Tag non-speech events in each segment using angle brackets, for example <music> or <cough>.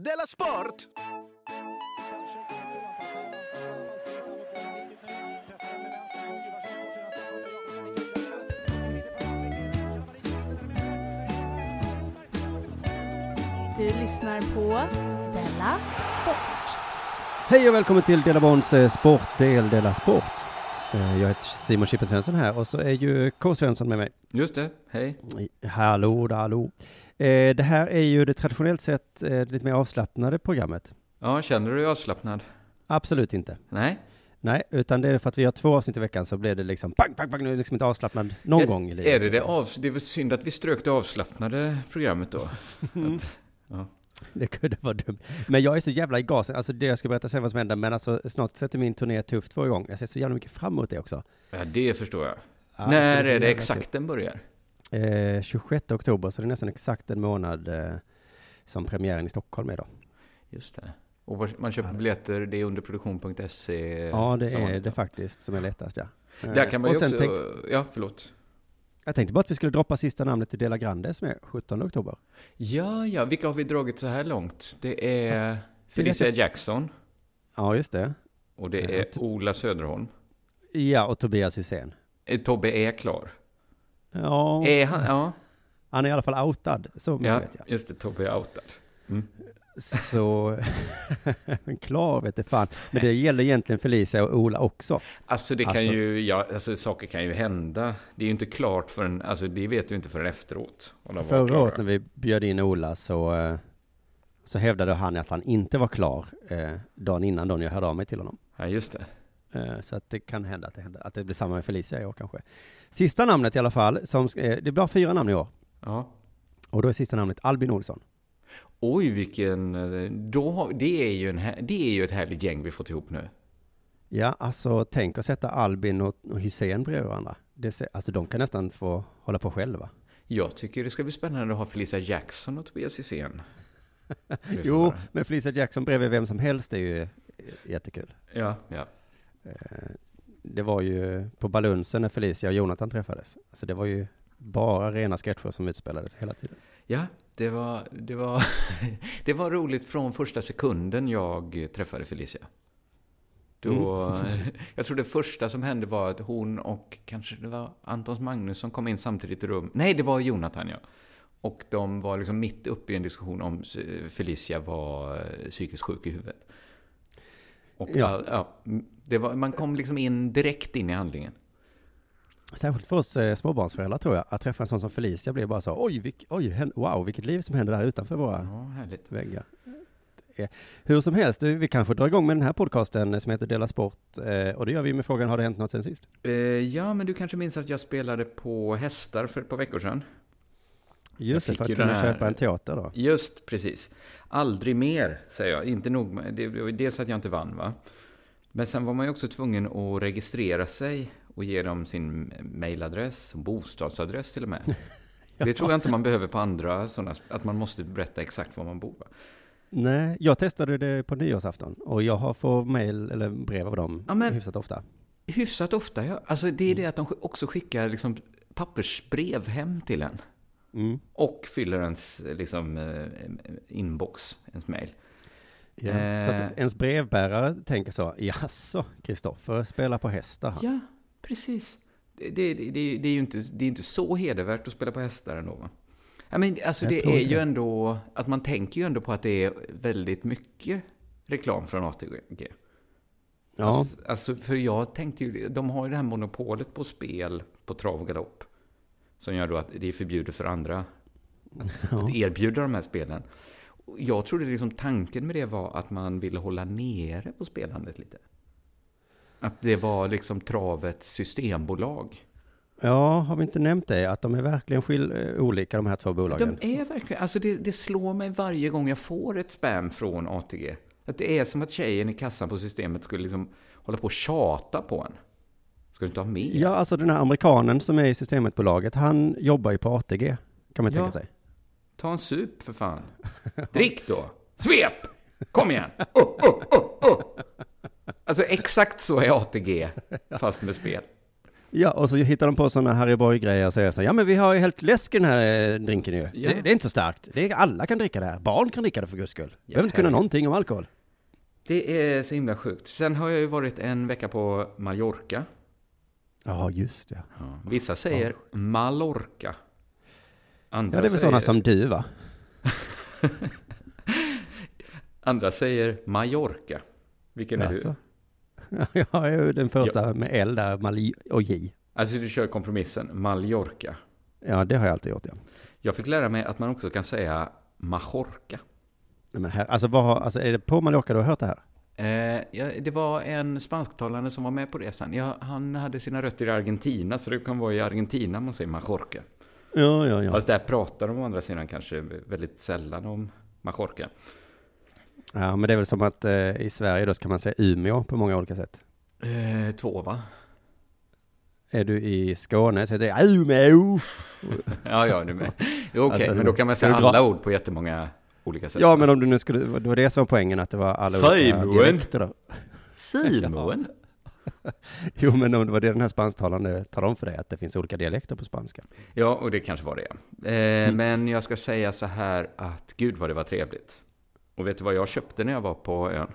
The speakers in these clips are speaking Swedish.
Della Sport! Du lyssnar på Della Sport. Hej och välkommen till Dela Bonds eh, sportdel Dela Sport. Eh, Jag heter Simon Chippen Svensson här och så är ju K. Svensson med mig. Just det, hej. Hallå, hallå. Eh, Det här är ju det traditionellt sett eh, lite mer avslappnade programmet. Ja, känner du dig avslappnad? Absolut inte. Nej? Nej, utan det är för att vi har två avsnitt i veckan så blir det liksom pang, pang, pang, nu är det liksom inte avslappnad någon är, gång i livet. Är det det av... Det är väl synd att vi strök det avslappnade programmet då. <laughs> Att, ja. Det kunde vara dumt. Men jag är så jävla i gasen, alltså det jag ska berätta sen vad som händer, men alltså snart sätter min turné tufft två igång. Jag ser så jävla mycket fram emot det också. ja, det förstår jag. Ja, När är det exakt den börjar? Eh, 26 oktober, så det är nästan exakt en månad eh, som premiären i Stockholm är då. Just det. Och man köper biljetter, det är underproduktion.se. Ja, det är det faktiskt som är lättast, ja. Eh, Där kan man ju och sen också... tänkte- Ja, förlåt. jag tänkte bara att vi skulle droppa sista namnet till Dela Grande som är 17 oktober. Ja, ja, vilka har vi dragit så här långt? Det är Felicia Jackson Ja, just det. och det Ja, är Ola Söderholm. Ja, och Tobias Hysén. Eh, Tobbe är klar. Ja, Är han? Ja, han är i alla fall outad, så ja vet jag. just det. Tobbe är outad. Mm. Så, men <laughs> klar vet det fan. Men det gäller egentligen Felicia och Ola också. Alltså det kan Alltså- ju, ja, alltså saker kan ju hända. Det är ju inte klart förrän, alltså det vet vi inte förrän efteråt. Förra året när vi bjöd in Ola så, eh, så hävdade han att han inte var klar eh, dagen innan då när jag hörde av mig till honom. Ja, just det. Eh, Så att det kan hända att det, händer, att det blir samma med Felicia i år kanske. Sista namnet i alla fall, som, eh, det blir fyra namn i år. Ja. Och då är sista namnet Albin Olsson. Oj, vilken, eh, då det är ju en, det är ju ett härligt gäng vi fått ihop nu. Ja, alltså tänk att sätta Albin och, och Hussein bredvid varandra. Det, alltså de kan nästan få hålla på själva. Jag tycker det ska bli spännande att ha Felicia Jackson och Tobias Hysén. <laughs> Jo, men Felicia Jackson bredvid vem som helst är ju jättekul. Ja, ja. Eh, Det var ju på Balunsen när Felicia och Jonathan träffades. Alltså det var ju bara rena sketcher som utspelades hela tiden. Ja, det var, det var, <laughs> det var roligt från första sekunden jag träffade Felicia. Då, <laughs> <laughs> jag tror det första som hände var att hon och kanske det var Antons Magnusson kom in samtidigt i rum. Nej, det var Jonathan, ja. Och de var liksom mitt uppe i en diskussion om Felicia var psykiskt sjuk i huvudet. Och Ja. ja. Ja, det var, man kom liksom in direkt in i handlingen. Särskilt för oss eh, småbarnsföräldrar tror jag, att träffa en sån som Felicia blir bara så, oj, vilk, oj, hen- wow, vilket liv som händer där utanför våra Ja, väggar. Är- Hur som helst, vi kanske drar igång med den här podcasten eh, som heter Dela Sport, eh, och det gör vi med frågan, har det hänt något sen sist? Eh, ja, men du kanske minns att jag spelade på hästar för ett par veckor sedan? Just det, för att kunna här- köpa en teater då. Just precis. Aldrig mer, säger jag. Inte nog med, det dels att jag inte vann, va? Men sen var man ju också tvungen att registrera sig och ge dem sin mailadress, bostadsadress till och med. <laughs> Det tror jag inte man behöver på andra sådana, att man måste berätta exakt var man bor. Nej, jag testade det på nyårsafton, och jag har fått mail eller brev av dem Ja, men- hyfsat ofta. Hyfsat ofta, ja. Alltså det är det att de också skickar liksom pappersbrev hem till en. Mm. Och fyller ens liksom, eh, inbox, ens mail. Ja. Eh. Så att ens brevbärare tänker så, jaså, Kristoffer spelar på hästar han. Ja, precis. Det, det, det, det, är ju inte, det är inte så hedervärt att spela på hästar ändå. Va? Ja, men alltså det är ju ändå, att man tänker ju ändå på att det är väldigt mycket reklam från ATG. Ja, Alltså, alltså, för jag tänkte ju, de har ju det här monopolet på spel på trav och galopp. Som gör då att det är förbjudet för andra att, Ja. att erbjuda de här spelen. Jag trodde liksom tanken med det var att man ville hålla nere på spelandet lite. Att det var liksom travets systembolag. ja, har vi inte nämnt det? Att de är verkligen skil- eh, olika de här två bolagen. De är verkligen, alltså det, det slår mig varje gång jag får ett spam från ATG. Att det är som att tjejen i kassan på systemet skulle liksom hålla på och tjata på en. Ska du inte ha med? Ja, alltså den här amerikanen som är i systemetbolaget, han jobbar ju på ATG, kan man Ja. tänka sig. Ta en sup för fan. <laughs> Drick då. Svep! Kom igen! Oh, oh, oh, oh. Alltså exakt så är ATG, fast med spel. Ja, och så hittar de på sådana Harry Boy-grejer och säger så här, ja men vi har ju helt läsk i den här eh, drinken ju. Ja. Det, det är inte så starkt. Det är, alla kan dricka det här. Barn kan dricka det för guds skull. Ja, Behöver inte kunna någonting om alkohol. Det är så himla sjukt. Sen har jag ju varit en vecka på Mallorca. Ja, just det. Ja. Vissa säger Mallorca. Andra Ja, det är väl sådana som du va? <laughs> Andra säger Mallorca. Vilken är du? <laughs> Jag är den första med L där, Mali och J. Alltså du kör kompromissen Mallorca. Ja, det har jag alltid gjort, ja. Jag fick lära mig att man också kan säga Majorca. Men här, alltså, vad, alltså, är det på Mallorca du har hört det här? Eh, ja, det var en spansktalande som var med på resan. Ja, han hade sina rötter i Argentina, så det kan vara i Argentina man säger Majorca. Ja, ja, ja. Fast där pratar de å andra sidan kanske väldigt sällan om Majorca. Ja, men det är väl som att eh, i Sverige då ska man säga Umeå på många olika sätt. Eh, två, va? Är du i Skåne så är det Umeå. Ja, ja, du med. Okej, Alltså, men då kan man säga alla ord på jättemånga olika sätt. Ja, men om du nu skulle, det var det som var poängen, att det var alla Säg, olika dialekter då. Simon? <laughs> Jo, men om det var det den här spansktalande talade om för dig, att det finns olika dialekter på spanska. Ja, och det kanske var det. Eh, Mm. Men jag ska säga så här att gud vad det var trevligt. Och vet du vad jag köpte när jag var på ön?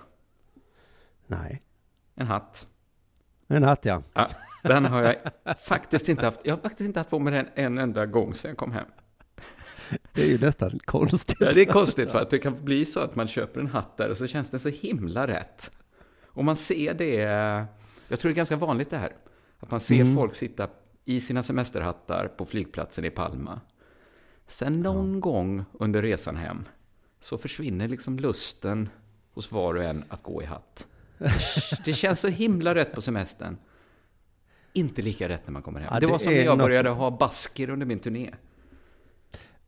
Nej. En hatt. En hatt, ja. Ja, den har jag faktiskt inte haft. Jag har faktiskt inte haft på mig den en enda gång sedan jag kom hem. Det är ju nästan konstigt. Ja, det är konstigt för att det kan bli så att man köper en hatt där och så känns den så himla rätt. Och man ser det, jag tror det är ganska vanligt det här, att man ser Mm. folk sitta i sina semesterhattar på flygplatsen i Palma. Sen någon gång under resan hem så försvinner liksom lusten hos var och en att gå i hatt. <laughs> Det känns så himla rätt på semestern. Inte lika rätt när man kommer hem. Ja, det det var som är när jag något- började ha basker under min turné.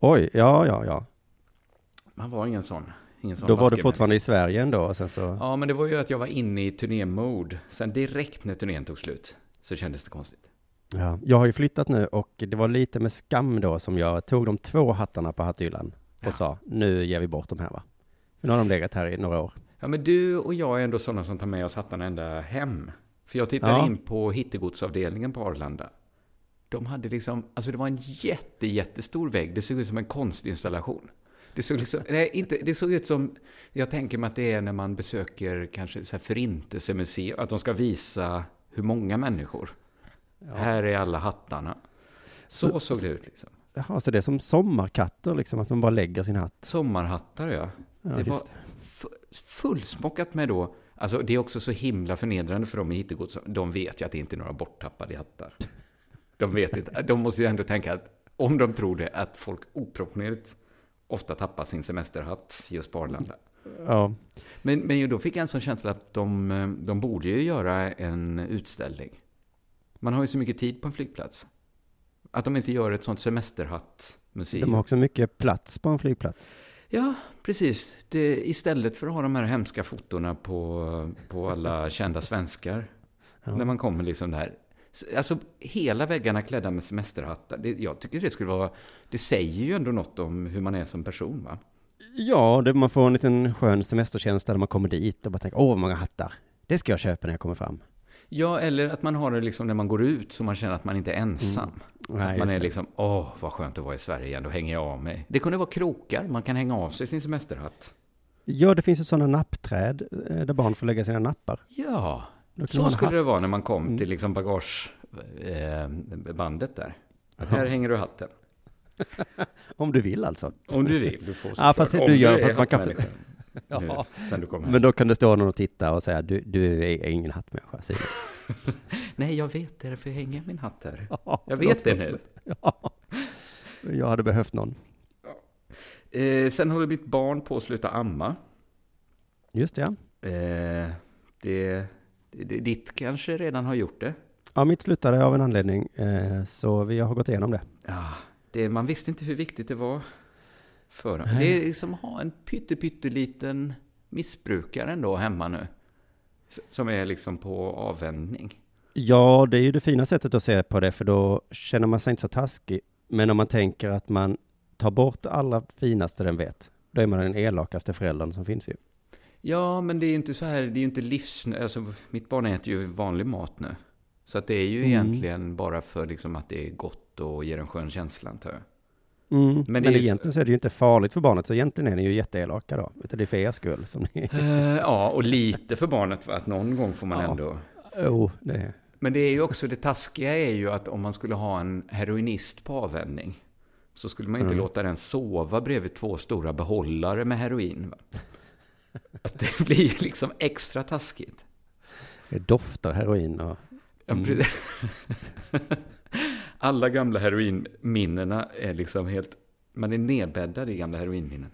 Oj, ja, ja, ja. Man var ingen sån. Ingen sån Då var du fortfarande i Sverige ändå och sen så... Ja, men det var ju att jag var inne i turnémode. Sen direkt när turnén tog slut så kändes det konstigt. Ja, jag har ju flyttat nu och det var lite med skam då som jag tog de två hattarna på hatthyllan och Ja. sa, nu ger vi bort de här va. För nu har de legat här i några år. Ja, men du och jag är ändå sådana som tar med oss hattarna ända hem. För jag tittade Ja. in på hittegodsavdelningen på Arlanda. De hade liksom, alltså det var en jätte, jättestor vägg. Det såg ut som en konstinstallation. Det såg, liksom, nej, inte, det såg ut som, jag tänker mig att det är när man besöker kanske så här förintelsemuseum, att de ska visa hur många människor. Här är alla hattarna. Så, Så- såg det ut liksom. Jaha, så det är som sommarkatter liksom, att man bara lägger sin hatt. Sommarhattar, ja. Ja, det var fu- fullsmockat med då, alltså det är också så himla förnedrande för dem i hittegods, de vet ju att det inte är några borttappade hattar. De vet inte, de måste ju ändå tänka att om de tror det, att folk oproportionerligt ofta tappar sin semesterhatt just på Arlanda. Ja, Men, men då fick jag en sån känsla att de, eh, de borde ju göra en utställning. Man har ju så mycket tid på en flygplats. Att de inte gör ett sånt semesterhattmuseum. de har också mycket plats på en flygplats. Ja, precis. Det, istället för att ha de här hemska fotona på, på alla kända svenskar. Ja. När man kommer liksom där. Alltså hela väggarna klädda med semesterhattar. Det, jag tycker det skulle vara... Det säger ju ändå något om hur man är som person, va? Ja, det, man får en liten skön semesterkänsla där man kommer dit och bara tänker, åh vad många hattar. Det ska jag köpa när jag kommer fram. Ja, eller att man har det liksom när man går ut så man känner att man inte är ensam. Nej, att man är det. liksom, åh, vad skönt att vara i Sverige igen, då hänger jag av mig. Det kunde vara krokar, man kan hänga av sig sin semesterhatt. Ja, det finns ju sådana nappträd eh, där barn får lägga sina nappar. Ja, så skulle det hatt. vara när man kom till liksom bagagebandet där. Att här hänger du hatten. <laughs> Om du vill alltså. Om du vill. Du får Ja, fast det du gör för att man kan. <laughs> Ja. Nu, sen du kommer hem. Men då kan det stå någon och titta och säga, du, du är ingen hattmänniska, Simon. <laughs> Nej, jag vet det, därför hänger min hatt här. Ja, Jag vet det nu. Ja. Jag hade behövt någon. Eh, sen håller mitt barn på att sluta amma. Just det, ja. Eh, det, det, ditt kanske redan har gjort det. Ja, mitt slutade av en anledning, eh, så vi har gått igenom det. Ja, det, man visste inte hur viktigt det var för Nej. Det är som att ha en pytte, pytteliten missbrukare ändå hemma nu. Som är liksom på avvändning. Ja, det är ju det fina sättet att se på det, för då känner man sig inte så taskig. Men om man tänker att man tar bort det allra finaste den vet, då är man den elakaste föräldern som finns ju. Ja, men det är ju inte så här, det är ju inte livs... Alltså, mitt barn äter ju vanlig mat nu. Så att det är ju Mm. egentligen bara för liksom att det är gott och ger en skön känsla, antar jag. Mm. Men Men, det är egentligen så är det ju inte farligt för barnet, så egentligen är ni ju jätteelaka då. Utan det är för er skull som ni... Eh, ja, och lite för barnet, att någon gång får man Ja. ändå... Jo, det är... Men det är ju också, det taskiga är ju att om man skulle ha en heroinist på avvänjning, så skulle man inte Mm. låta den sova bredvid två stora behållare med heroin. Va? <laughs> Att det blir ju liksom extra taskigt. Det doftar heroin och... Mm. <laughs> Alla gamla heroinminnena är liksom helt... Man är nedbäddad i gamla heroinminnen.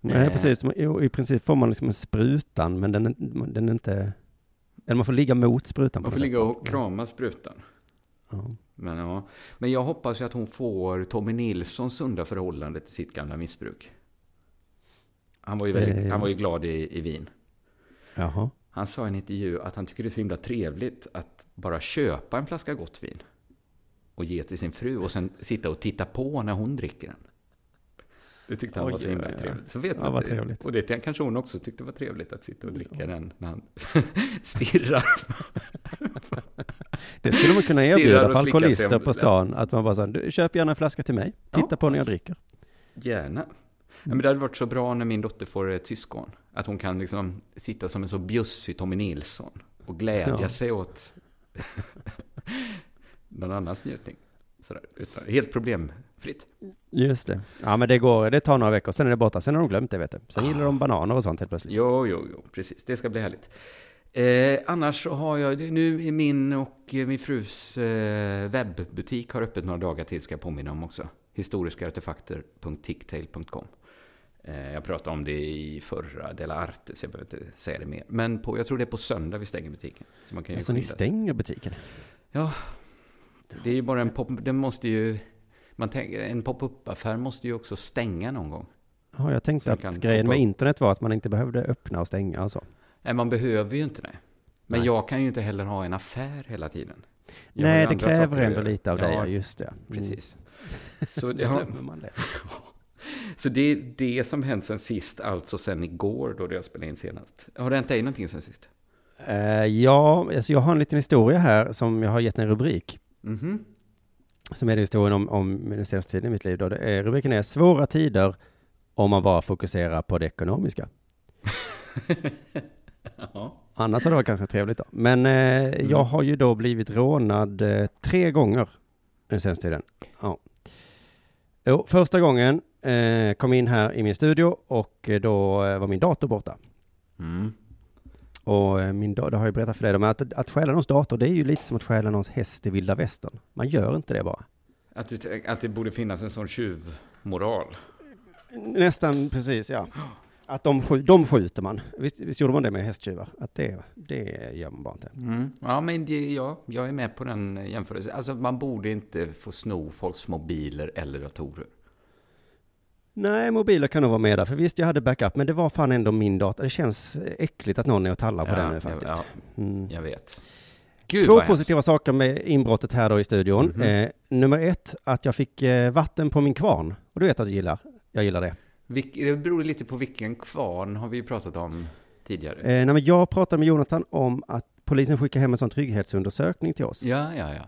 Nej, Eh. precis. I, princip får man liksom en sprutan, men den, är- den är inte... Eller man får ligga mot sprutan. Man får ligga och krama sprutan. Ja. Men, ja. Men jag hoppas ju att hon får Tommy Nilssons sunda förhållande till sitt gamla missbruk. Han var ju, väldigt, Eh. han var ju glad i, i Wien. Jaha. Han sa i en intervju att han tycker det är så himla trevligt att bara köpa en flaska gott vin och ge till sin fru och sen sitta och titta på när hon dricker den. Det tyckte han Oj, var så himla ja, ja. trevligt. Så vet Ja, man trevligt. Och det kanske hon också tyckte var trevligt att sitta och dricka den när han <laughs> stirrar. Det skulle man kunna erbjuda för alkoholister på stan. Att man bara "Du, köp gärna en flaska till mig. Titta Ja. på när jag dricker. Gärna. Ja, men det hade varit så bra när min dotter får ett syskon. Att hon kan liksom sitta som en så bjussig Tommy Nilsson och glädja Ja. sig åt <laughs> någon annans njutning. Sådär, utan, helt problemfritt. Just det. Ja, men det går. Det tar några veckor, sen är det borta. Sen har de glömt det, vet du. Sen gillar de bananer och sånt helt plötsligt. Jo, jo, jo, precis. Det ska bli härligt. Eh, annars så har jag, nu är min och eh, min frus eh, webbutik har öppet några dagar till, ska jag påminna om också. Historiskaartefakter.ticktail.com eh, Jag pratade om det i förra Dela Arte, så jag behöver inte säga det mer. Men på, jag tror det är på söndag vi stänger butiken. Så man kan Alltså, ni stänger butiken? Ja, det är ju bara en pop... Den måste ju... Man tänker, en pop-up-affär måste ju också stänga någon gång. Ja, jag tänkte att grejen med internet var att man inte behövde öppna och stänga och så. Nej, man behöver ju inte det. Men Nej. jag kan ju inte heller ha en affär hela tiden. Jag Nej, det kräver ändå lite av ja, dig, ja, just det. Mm. Precis. <laughs> Så, Det det har, man lätt. Så det är det som hänt sen sist, alltså sen igår då jag spelade in senast. Har det hänt dig någonting sen sist? Eh, ja, alltså jag har en liten historia här som jag har gett en rubrik. Mhm. Som är historien om, om den senaste tiden i mitt liv. Då. Det är, rubriken är Svåra tider om man bara fokuserar på det ekonomiska. <laughs> ja. Annars har det varit ganska trevligt då. Men eh, Mm. jag har ju då blivit rånad eh, tre gånger den senaste tiden. Ja. Jo, första gången eh, kom in här i min studio och eh, då eh, var min dator borta. Mm. Och eh, min dator, det har jag berättat för dig, men att, att stjäla någons dator, det är ju lite som att stjäla någons häst i vilda västern. Man gör inte det bara. Att, du, att det borde finnas en sån tjuvmoral. Nästan precis, ja. Att de, de skjuter man. Visst, visst gjorde man det med hästtjuvar? Att det, det gör man bara inte. Mm. Ja, men det, ja, jag är med på den jämförelsen. Alltså, man borde inte få sno folks mobiler eller datorer. Nej, mobiler kan nog vara med där. För visst, jag hade backup, men det var fan ändå min dator. Det känns äckligt att någon är och tallar på den nu faktiskt. Ja, Mm. jag vet. Gud, Två vad hemskt. positiva saker med inbrottet här då i studion. Mhm. Eh, nummer ett, att jag fick eh, vatten på min kvarn. Och du vet att jag gillar, jag gillar det. Vilk, det beror lite på vilken kvarn har vi ju pratat om tidigare. Eh, nej, men jag pratade med Jonathan om att polisen skickade hem en sån trygghetsundersökning till oss. Ja, ja, ja.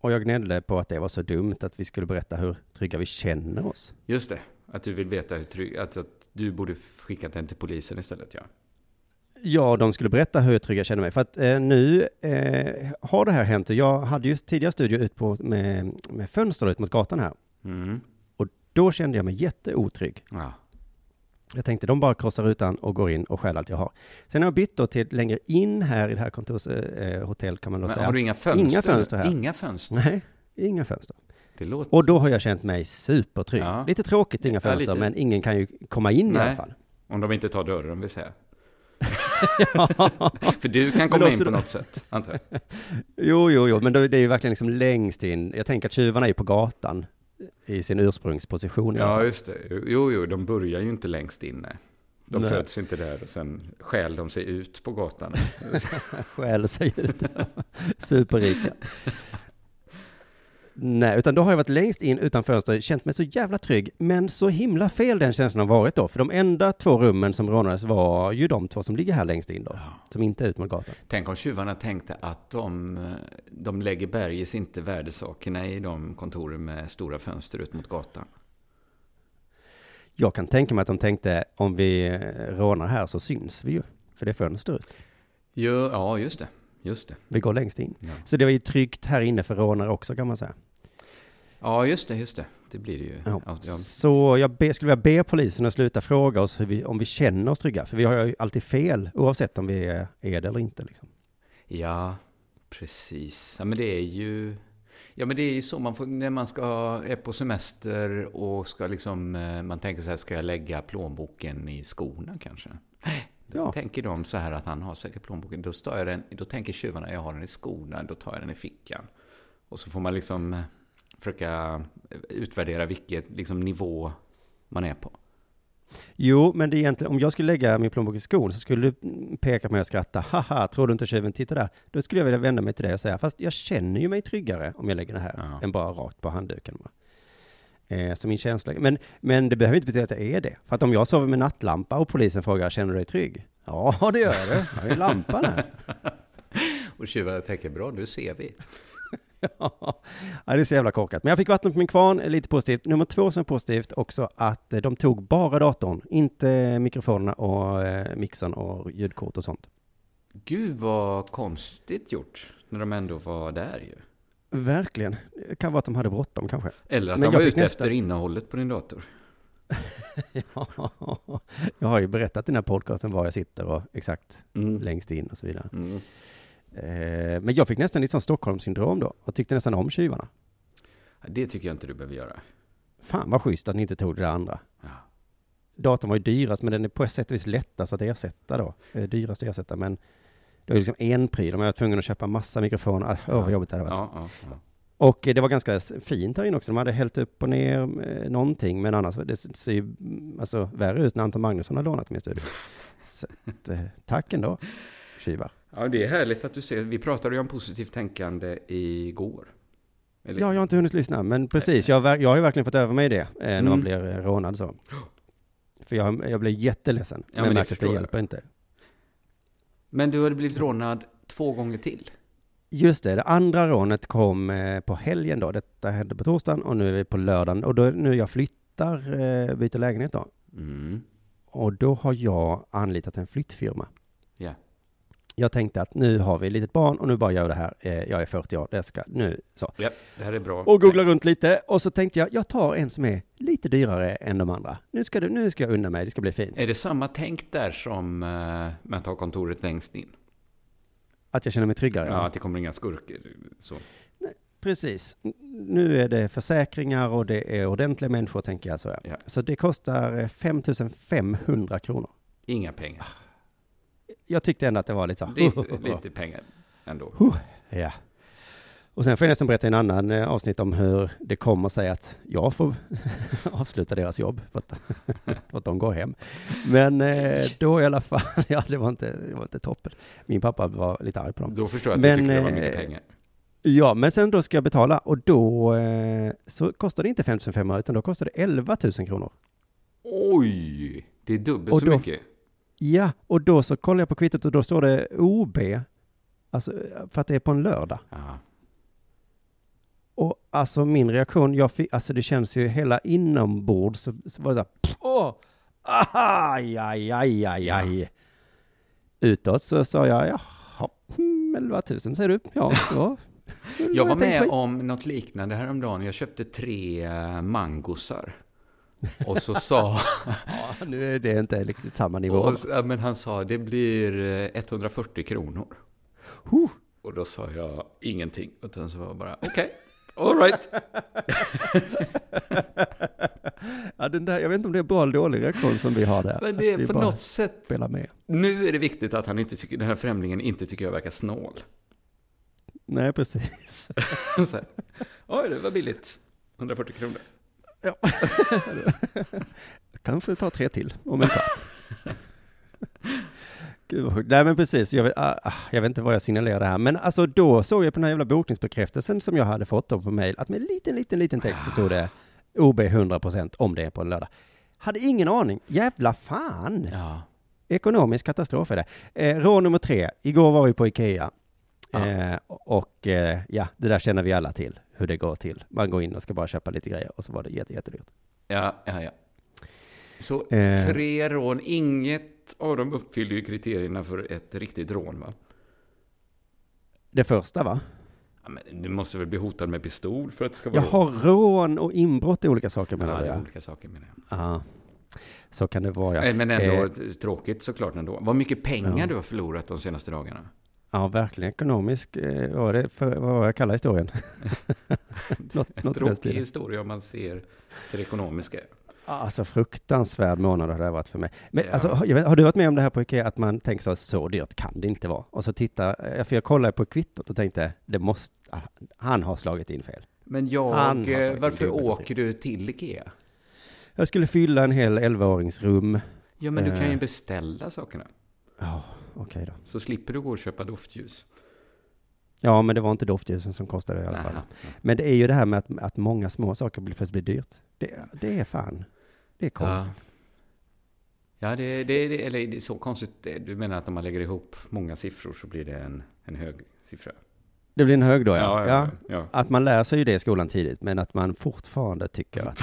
Och jag gnällde på att det var så dumt att vi skulle berätta hur trygga vi känner oss. Just det. Att du vill veta hur trygg... Alltså att du borde skicka den till polisen istället, ja. Ja, de skulle berätta hur trygg jag känner mig. För att eh, nu eh, har det här hänt. Och Jag hade ju tidigare studio ut på, med, med fönster ut mot gatan här. Mm. Då kände jag mig jätteotrygg. Ja. Jag tänkte de bara krossar rutan och går in och stjäl allt jag har. Sen har jag bytt då till längre in här i det här kontorshotell eh, kan man då Men säga. har du inga fönster? Inga fönster här. Inga fönster? Nej, inga fönster. Låter... Och då har jag känt mig supertrygg. Ja. Lite tråkigt, inga Ja, fönster, lite. men ingen kan ju komma in i Nej. alla fall. Om de inte tar dörren, vill säga. <laughs> För du kan komma in på då- något sätt, antar jag. <laughs> Jo, jo, jo, men det är ju verkligen liksom längst in. Jag tänker att tjuvarna är på gatan i sin ursprungsposition. i Ja, just det. Jo, jo, de börjar ju inte längst inne. De Nej. föds inte där och sen stjäl de sig ut på gatan. <laughs> Stjäl sig ut. Superrika. Nej, utan då har jag varit längst in utan fönster, känt mig så jävla trygg, men så himla fel den känslan har varit då, för de enda två rummen som rånades var ju de två som ligger här längst in då, som inte är ut mot gatan. Tänk om tjuvarna tänkte att de, de lägger bergis inte värdesakerna i de kontoren med stora fönster ut mot gatan. Jag kan tänka mig att de tänkte, om vi rånar här så syns vi ju, för det är fönster ut. Jo, ja, just det. Just det. Vi går längst in. Ja. Så det var ju tryggt här inne för rånare också kan man säga. Ja, just det, just det. Det blir det ju. Ja. Ja. Så jag be, skulle vilja be polisen att sluta fråga oss vi, om vi känner oss trygga, för vi har ju alltid fel, oavsett om vi är, är det eller inte. Liksom. Ja, precis. Ja, men det är ju... Ja, men det är ju så man får, när man ska, är på semester och ska liksom, eh, man tänker så här, ska jag lägga plånboken i skorna kanske? Ja. Tänker de så här att han har säkert plånboken, då, jag den, då tänker tjuvarna, jag har den i skorna, då tar jag den i fickan. Och så får man liksom eh, försöka utvärdera vilket liksom, nivå man är på. Jo, men det är egentligen, om jag skulle lägga min plånbok i skon så skulle du peka på mig och skratta, haha, tror du inte tjuven tittar där? Då skulle jag vilja vända mig till dig och säga, fast jag känner ju mig tryggare om jag lägger det här Ja. än bara rakt på handduken. va? Eh, så min känsla, men, men det behöver inte betyda att jag är det. För att om jag sover med nattlampa och polisen frågar, känner du dig trygg? Ja, det gör jag. det. Jag har ju lampan här. <laughs> Och tjuvarna tänker, bra, nu ser vi. <laughs> ja, det är så jävla korkat. Men jag fick vatten på min kvarn, lite positivt. Nummer två som är positivt också att eh, de tog bara datorn, inte mikrofonerna och eh, mixern och ljudkort och sånt. Gud vad konstigt gjort, när de ändå var där ju. Verkligen. Det kan vara att de hade bråttom kanske. Eller att Men de var ute nästan- efter innehållet på din dator. Ja, <laughs> jag har ju berättat i den här podcasten var jag sitter och exakt Mm. längst in och så vidare. Mm. Eh, Men jag fick nästan lite sån Stockholmssyndrom då och tyckte nästan om tjuvarna. Det tycker jag inte du behöver göra. Fan vad schysst att ni inte tog det där andra. Ja. Datorn var ju dyrast, men den är på ett sätt och vis lättast att ersätta då. Eh, Dyrast att ersätta, men det var liksom en pryl. Jag var tvungen att köpa massa mikrofoner, ah, åh vad jobbigt det hade varit. Ja, ja, ja. Och eh, det var ganska fint här inne också. De hade hällt upp och ner eh, någonting, men annars, det ser ju mm, alltså, värre ut när Anton Magnusson har lånat min studio. <laughs> Så eh, tack ändå, tjuvar. ja, det är härligt att du ser. Vi pratade ju om positivt tänkande igår. Eller- Ja, jag har inte hunnit lyssna, men precis, jag, har jag har ju verkligen fått över mig det, när Mm. man blir rånad så. <gasps> För jag, jag blev jätteledsen, Ja, men men det det hjälper inte. Men du hade blivit rånad två gånger till. Just det, det andra rånet kom eh, på helgen då. Detta hände på torsdagen och nu är vi på lördagen. Och då, nu jag flyttar, eh, byter lägenhet då. Mm. Och då har jag anlitat en flyttfirma. Ja. Jag tänkte att nu har vi ett litet barn och nu bara gör det här. Eh, jag är 40 år, det ska nu så. ja, det här är bra. Och googla runt lite och så tänkte jag, jag tar en som är lite dyrare än de andra. Nu ska, det, nu ska jag unna mig, det ska bli fint. Är det samma tänk där som eh, att ha kontoret längst in? Att jag känner mig tryggare. Ja, att det kommer inga skurkar. Så. Precis. Nu är det försäkringar och det är ordentliga människor, tänker jag. Så, ja. Ja. så det kostar eh, 5 500 kronor. Inga pengar. Jag tyckte ändå att det var lite så. Lite, lite pengar ändå. Ja. Och sen får jag nästan berätta en annan eh, avsnitt om hur det kommer sig att jag får <laughs> avsluta deras jobb för att, <laughs> för att de går hem. Men eh, då i alla fall, <laughs> ja det var, inte, det var inte toppen. Min pappa var lite arg på dem. Då förstår jag att Men, du tyckte det var mycket eh, pengar. Ja, men sen då ska jag betala och då så kostar det inte 5 500 utan då kostar det 11 000 kronor. Oj! Det är dubbelt Och så då- mycket. Ja, och då så kollar jag på kvittot och då står det OB. Alltså, för att det är på en lördag. Ja. Och alltså min reaktion, jag fick, alltså det känns ju hela inombords så, så var det så här, åh, aj, aj, aj, aj, aj. Utåt så sa jag, jaha, hmm, 11 000 säger du? Ja, <laughs> ja. Jag var med om något liknande häromdagen. Jag köpte tre eh, mangosar. Och så sa... <laughs> Ja, nu är det inte riktigt samma nivå. och, men han sa, det blir eh, 140 kronor. Huh. Och då sa jag ingenting. Utan så var jag bara, okej, all right. <laughs> Ja, den där, jag vet inte om det är bra eller dålig reaktion som vi har där. Men det är på något sätt... Nu är det viktigt att han inte tycker, den här främlingen inte tycker jag verkar snål. Nej, precis. <laughs> så här, Oj, det var billigt. 140 kronor. Ja. <laughs> Kanske ta tre till om en kvart. Gud. Nej men precis, jag vet, ah, ah, jag vet inte vad jag signalerade här, men alltså då såg jag på den här jävla bokningsbekräftelsen som jag hade fått då på mail, att med en liten, liten, liten text så stod det OB 100% om det är på en lördag. Hade ingen aning, jävla fan! Ja. Ekonomisk katastrof är det. Eh, råd nummer tre, igår var vi på Ikea. Ja. Eh, och eh, ja, det där känner vi alla till, hur det går till. Man går in och ska bara köpa lite grejer och så var det jätte, jättedyrt. Ja, ja, ja. Så Eh. tre rån, inget av dem uppfyller ju kriterierna för ett riktigt rån, va? Det första va? Ja, men du måste väl bli hotad med pistol för att det ska vara Jaha, rån och inbrott är olika saker menar Ja, är Ja. olika saker menar jag. Ja, så kan det vara ja. Eh, Men ändå Eh, tråkigt såklart ändå. Vad mycket pengar Ja. du har förlorat de senaste dagarna. Ja, verkligen ekonomisk, eh, vad var det för, vad var jag kallar historien? <laughs> något, tråkig historia om man ser till det ekonomiska. Alltså fruktansvärd månad har det varit för mig. Men Ja. alltså, jag vet, har du varit med om det här på Ikea, att man tänker så, så dyrt kan det inte vara? Och så tittar, eh, för jag kollade på kvittot och tänkte, det måste, ah, han har slagit in fel. Men jag, eh, varför åker du till Ikea? Jag skulle fylla en hel 11-åringsrum. Ja, men du kan ju beställa sakerna. Ja, okej då. Så slipper du gå och köpa doftljus. Ja, men det var inte doftljusen som kostade i alla fall. Men det är ju det här med att, att många små saker blir, plötsligt blir dyrt. Det, det är fan, det är Ja, konstigt. ja det, det, det, eller det är så konstigt. Du menar att om man lägger ihop många siffror så blir det en, en hög siffra? Det blir en hög då, ja. ja. ja, ja. Att man lär sig ju det i skolan tidigt, men att man fortfarande tycker Att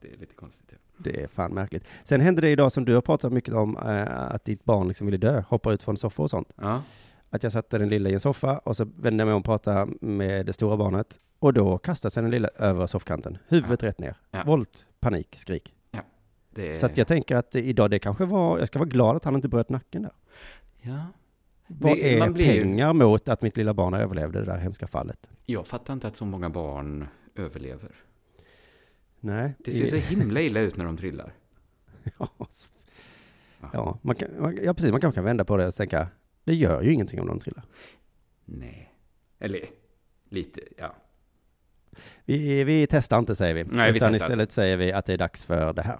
det är lite konstigt. Ja. det är fan märkligt. Sen hände det idag som du har pratat mycket om, eh, att ditt barn liksom ville dö, hoppa ut från soffor och sånt. Ja. Att jag satte den lilla i en soffa och så vände jag mig om och pratade med det stora barnet. Och då kastade sig den lilla över soffkanten, huvudet rätt ner. Ja. Volt, panik, skrik. Det, Så att jag tänker att idag, det kanske var, jag ska vara glad att han inte bröt nacken där. ja. Vad Det- är blir pengar mot att mitt lilla barn överlevde det där hemska fallet? Jag fattar inte att så många barn överlever. Nej. Det ser så himla illa ut när de trillar. <laughs> Ja, man kan, man, ja, precis. Man kanske kan vända på det och tänka, det gör ju ingenting om de trillar. Nej. Eller, lite, ja. Vi, vi testar inte säger vi. Nej, vi Utan testar istället säger vi att det är dags för det här.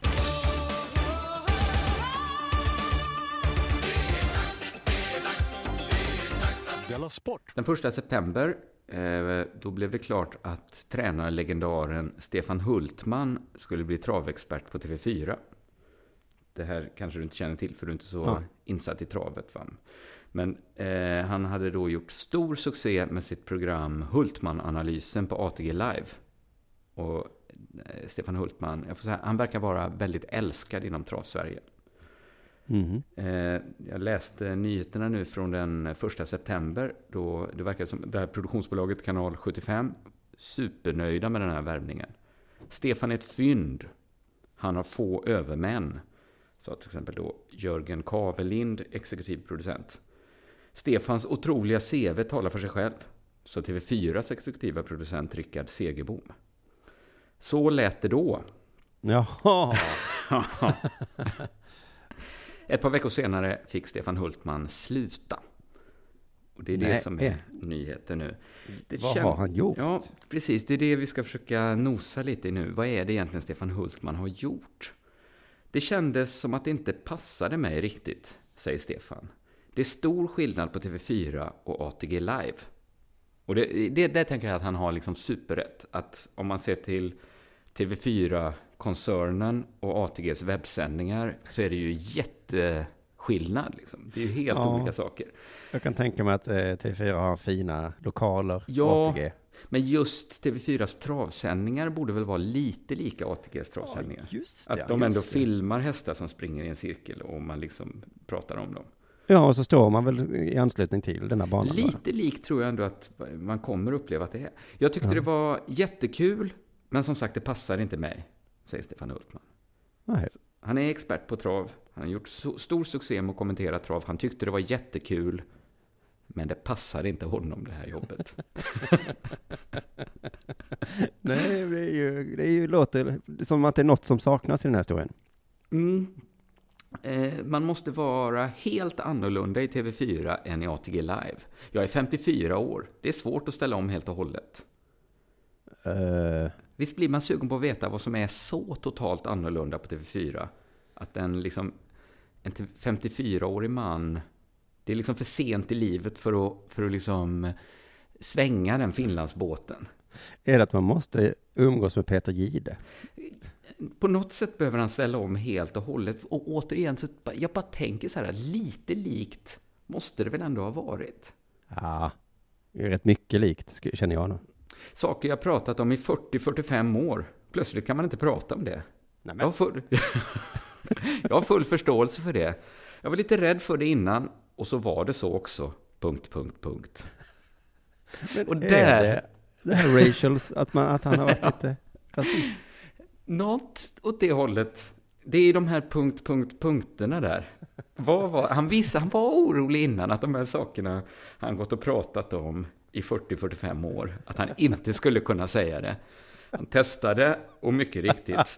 Den första september, då blev det klart att tränarlegendaren Stefan Hultman skulle bli travexpert på TV4. Det här kanske du inte känner till, för du är inte så Ja. insatt i travet. Va? Men eh, han hade då gjort stor succé med sitt program Hultman-analysen på ATG Live. Och eh, Stefan Hultman, jag får säga, han verkar vara väldigt älskad inom trav-Sverige. Mhm. Eh, jag läste nyheterna nu från den 1 september. Då det verkar som det här produktionsbolaget Kanal 75 supernöjda med den här värvningen. Stefan är ett fynd. Han har få övermän. Sa till exempel då Jörgen Kavelind, exekutiv producent. Stefans otroliga CV talar för sig själv. Så TV4s exekutiva producent Rickard Segerbom. Så lät det då. Jaha. <laughs> <laughs> Ett par veckor senare fick Stefan Hultman sluta. Och det är det Nej. som är nyheten nu. Det Vad har han gjort? Ja, precis. Det är det vi ska försöka nosa lite i nu. Vad är det egentligen Stefan Hultman har gjort? Det kändes som att det inte passade mig riktigt, säger Stefan. Det är stor skillnad på TV4 och ATG Live. Och det, det, där tänker jag att han har liksom superrätt. Att om man ser till TV4-koncernen och ATGs webbsändningar så är det ju jätteskillnad. Liksom. Det är ju helt Ja. olika saker. Jag kan tänka mig att eh, TV4 har fina lokaler. Ja. ATG. Men just TV4s travsändningar borde väl vara lite lika ATGs travsändningar? Just Att de ändå filmar hästar som springer i en cirkel och man liksom pratar om dem. Ja, och så står man väl i anslutning till den här banan. Lite likt tror jag ändå att man kommer uppleva att det är. Jag tyckte Ja. det var jättekul, men som sagt det passar inte mig, säger Stefan Hultman. Nej. Han är expert på trav, han har gjort stor succé med att kommentera trav, han tyckte det var jättekul, men det passar inte honom det här jobbet. <laughs> Nej, det är ju, det är ju, låter som att det är något som saknas i den här historien. Mm. Eh, man måste vara helt annorlunda i TV4 än i ATG Live. Jag är 54 år. Det är svårt att ställa om helt och hållet. Uh, Visst blir man sugen på att veta vad som är så totalt annorlunda på TV4? Att en, liksom, en 54-årig man Det är liksom för sent i livet för att, för att liksom svänga den Finlandsbåten. Är det att man måste umgås med Peter Gide? På något sätt behöver han ställa om helt och hållet. Och återigen, så jag bara tänker så här, lite likt måste det väl ändå ha varit. Ja, rätt mycket likt, känner jag nu. Saker jag pratat om i 40-45 år. Plötsligt kan man inte prata om det. Nej, Jag har, full... <laughs> jag har full förståelse för det. Jag var lite rädd för det innan, och så var det så också. Punkt, punkt, punkt. och Är där, det, det här racials, att, man, att han har varit lite rasist? något åt det hållet. Det är de här punkt, punkt, punkterna där. Var, han, visste, han var orolig innan att de här sakerna han gått och pratat om i 40-45 år, att han inte skulle kunna säga det. Han testade och mycket riktigt. <laughs>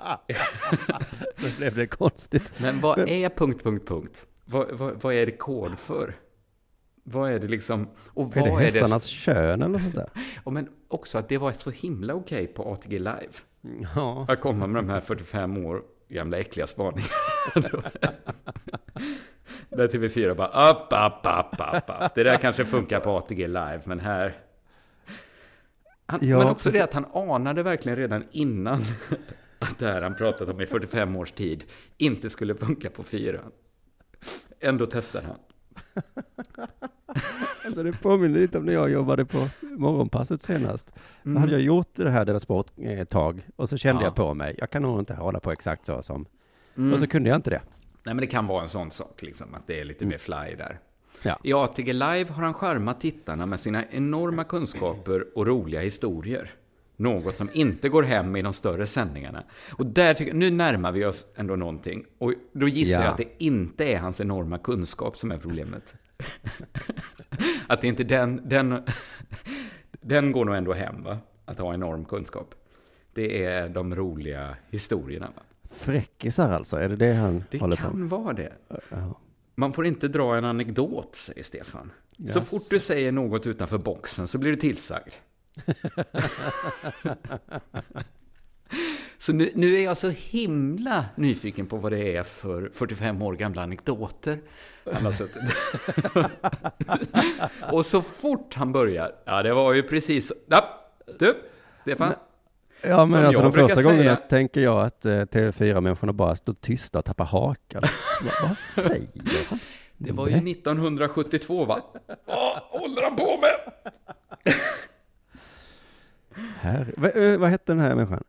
Så blev det konstigt. Men vad är punkt, punkt, punkt? Vad, vad, vad är det kod för? Vad är det liksom? Och Är det vad är det? hästarnas kön eller något sånt där? <laughs> Och men också att det var så himla okej på ATG Live. Ja. Att komma med de här 45 år gamla äckliga spaningarna. <laughs> Där TV4 bara upp, upp, upp, upp, upp. Det där kanske funkar på ATG Live, men här... Han, Ja, men också precis. det att han anade verkligen redan innan <laughs> att det här han pratat om i 45 års tid inte skulle funka på fyran. Ändå testar han. <laughs> Alltså det påminner lite om när jag jobbade på morgonpasset senast. Då hade jag gjort det här Della Sport eh, ett tag och så kände Ja. jag på mig, jag kan nog inte hålla på exakt så som... Mm. Och så kunde jag inte det. Nej, men det kan vara en sån sak, liksom, att det är lite mer fly där. Ja. I ATG Live har han charmat tittarna med sina enorma kunskaper och roliga historier. Något som inte går hem i de större sändningarna. Och där tycker, nu närmar vi oss ändå någonting. Och då gissar Ja. jag att det inte är hans enorma kunskap som är problemet. <laughs> att det inte den, den, <laughs> den går nog ändå hem, va? Att ha enorm kunskap. Det är de roliga historierna, va? Fräckisar alltså, är det det han Det håller på kan med? vara det. Ja. Man får inte dra en anekdot, säger Stefan. Så Yes. fort du säger något utanför boxen så blir du tillsagd. <laughs> så nu, nu är jag så himla nyfiken på vad det är för 45 år gamla anekdoter han har suttit. <laughs> Och så fort han börjar, ja det var ju precis, ja, du, Stefan, Ja, men alltså de första gångerna säga- tänker jag att eh, TV4-människorna bara står tysta och tappar hakan. <laughs> vad, vad säger han? det var ju 1972 va? <laughs> Vad håller han på med? Här, vad, eh, vad hette den här människan?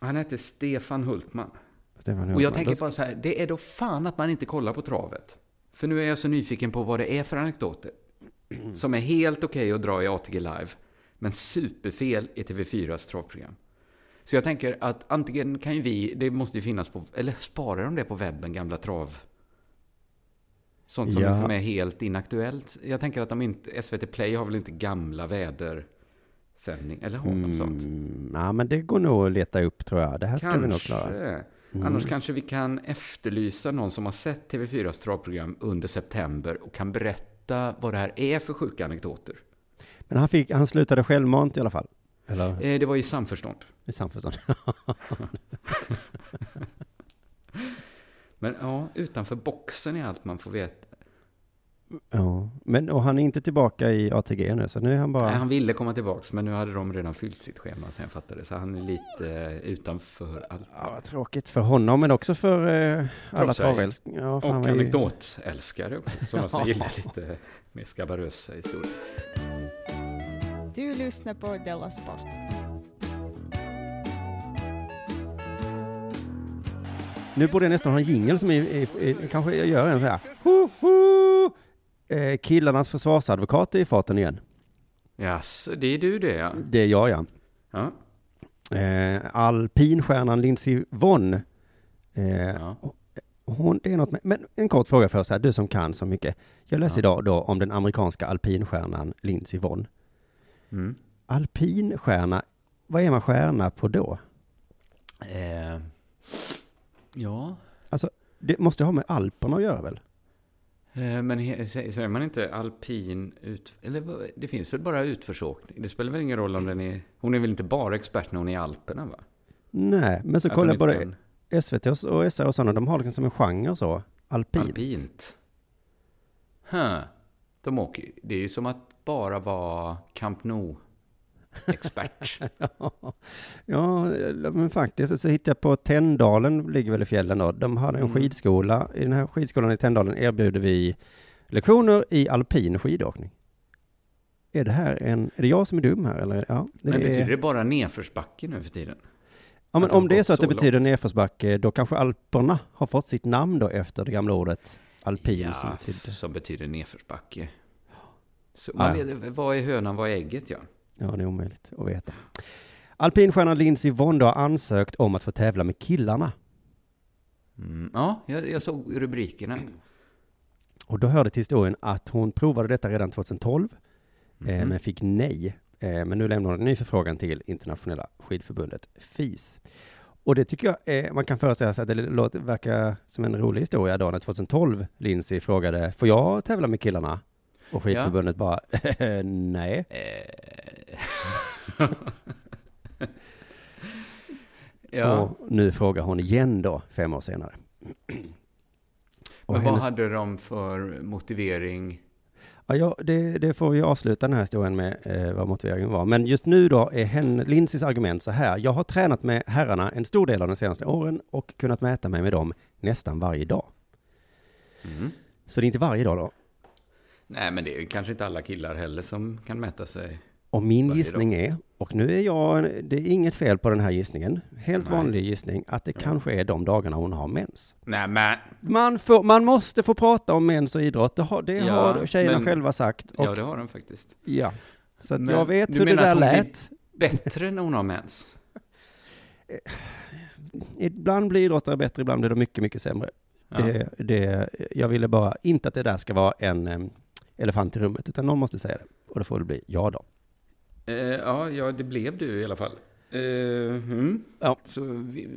Han hette Stefan Hultman. Stefan Och jag Hultman. tänker bara så här, det är då fan att man inte kollar på travet. För nu är jag så nyfiken på vad det är för anekdoter. Som är helt okej att dra i ATG Live, men superfel i TV4s travprogram. Så jag tänker att antingen kan ju vi, det måste ju finnas på, eller sparar de det på webben, gamla trav? Sånt som Ja. liksom är helt inaktuellt. Jag tänker att de inte, SVT Play har väl inte gamla vädersändning, eller har de sånt? Mm, ja, men det går nog att leta upp tror jag. Det här ska vi nog klara. Kanske. Mm. Annars kanske vi kan efterlysa någon som har sett TV4s travprogram under september och kan berätta vad det här är för sjuka anekdoter. Men han, fick, han slutade självmant i alla fall. Eller Eh, Det var i samförstånd. i samförstånd. <laughs> Men ja, utanför boxen är allt man får veta. ja. Men och han är inte tillbaka i ATG nu, så nu är han bara... Nej, han ville komma tillbaks, men nu hade de redan fyllt sitt schema, så jag fattade. Så han är lite eh, utanför allt. Ja, vad tråkigt för honom, men också för eh, alla travälskare. Ja, Och ju- anekdotälskare också, som <laughs> alltså gillar lite mer skabarösa historier. Du lyssnar på Della Sport. Nu borde jag nästan ha en jingel som är, är, är, kanske jag gör en så här. Ho, ho! Eh, killarnas försvarsadvokat är i farten igen. Jaså, det är du det ja. Det är jag ja. Ja, Eh, alpinstjärnan Lindsey Vonn. Eh, ja. hon, det är något med, men en kort fråga först här, du som kan så mycket. Jag läser Ja. idag då om den amerikanska alpinstjärnan Lindsey Vonn. Mm. Alpinstjärna, vad är man stjärna på då? Eh, ja, Det måste ha med Alperna att göra väl? Eh, Men säger man inte alpin ut... Eller det finns väl bara utförsåkning? Det spelar väl ingen roll om den är... Hon är väl inte bara expert när hon är i Alperna, va? Nej, men så kollar jag både kan SVT och SR och sådana, de har liksom som en genre så. Alpin. Alpint. Huh. De åker, det är ju som att bara vara Camp Nou-expert. <laughs> Ja, men faktiskt så hittade jag på Tänndalen, ligger väl i fjällen då. De hade en Mm. skidskola. I den här skidskolan i Tänndalen erbjuder vi lektioner i alpin skidåkning. Är det här en, är det jag som är dum här eller? Ja, det Men är, betyder det bara nedförsbacke nu för tiden? ja men om det är så att det så betyder långt? nedförsbacke, då kanske Alperna har fått sitt namn då efter det gamla ordet alpin som Ja, betydde. som betyder nedförsbacke. Så man vet, vad är hönan, vad är ägget? Ja. Ja, det är omöjligt att veta. Alpinstjärnan Lindsey Vonda har ansökt om att få tävla med killarna. Mm, ja, jag, jag såg rubrikerna. Och då hörde till historien att hon provade detta redan 2012, eh, Mhm. men fick nej. Eh, men nu lämnar hon en ny förfrågan till internationella skidförbundet, FIS. Och det tycker jag, eh, man kan föreställa sig att det låter, verkar som en rolig historia då när 2012 Lindsey frågade, får jag tävla med killarna? Och skidförbundet bara, <laughs> nej. Eh. <laughs> ja, Och nu frågar hon igen då, fem år senare. Men vad hennes- hade de för motivering? Ja, ja det, det får vi avsluta den här historien med eh, vad motiveringen var. Men just nu då är hen, Lindsays argument så här. Jag har tränat med herrarna en stor del av de senaste åren och kunnat mäta mig med dem nästan varje dag. Mm. Så det är inte varje dag då. Nej, men det är ju kanske inte alla killar heller som kan mäta sig. Och min gissning är, och nu är jag, det är inget fel på den här gissningen, helt Nej. vanlig gissning, att det kanske är de dagarna hon har mens. Nej, men... Man, får, man måste få prata om mens och idrott, det har, det Ja, har tjejerna men- själva sagt. Och, Ja, det har de faktiskt. ja. Så att Men jag vet du hur det menar där att hon blir- lät. Bättre när hon har mens. Ibland blir idrottare bättre, ibland blir de mycket, mycket sämre. Ja. Det, det, jag ville bara, inte att det där ska vara en elefant i rummet, utan någon måste säga det. Och det får det bli jag då. Eh, ja, ja, det blev du i alla fall. Eh, mm. Ja. Så,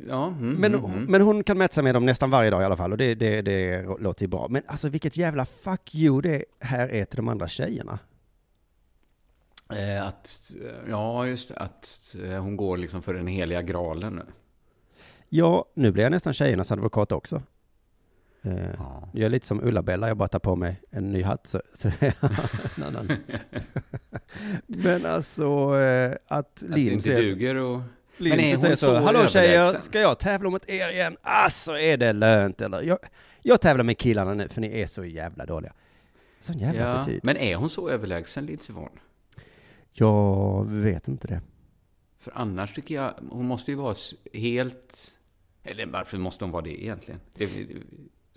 ja. Mm, Men, mm, mm. men hon kan mäta sig med dem nästan varje dag i alla fall, och det, det, det låter ju bra. Men alltså vilket jävla fuck you det här är till de andra tjejerna. Eh, att, ja, just det, att eh, hon går liksom för den heliga graalen nu. Ja, nu blir jag nästan tjejernas advokat också. Eh, Ja. Jag är lite som Ulla-Bella, jag bara tar på mig en ny hatt så, så är jag en annan. <laughs> Men alltså eh, att Att det Linn inte säger, duger och... Linn Men är säger så, så hallå tjejer, överlägsen?" ska jag tävla mot er igen? Alltså är det lönt eller? Jag, jag tävlar med killarna nu för ni är så jävla dåliga. Sån jävla Ja, attityd. men är hon så överlägsen, Lindsey Vonn? Jag vet inte det. För annars tycker jag, hon måste ju vara helt... Eller varför måste hon vara det egentligen? Det,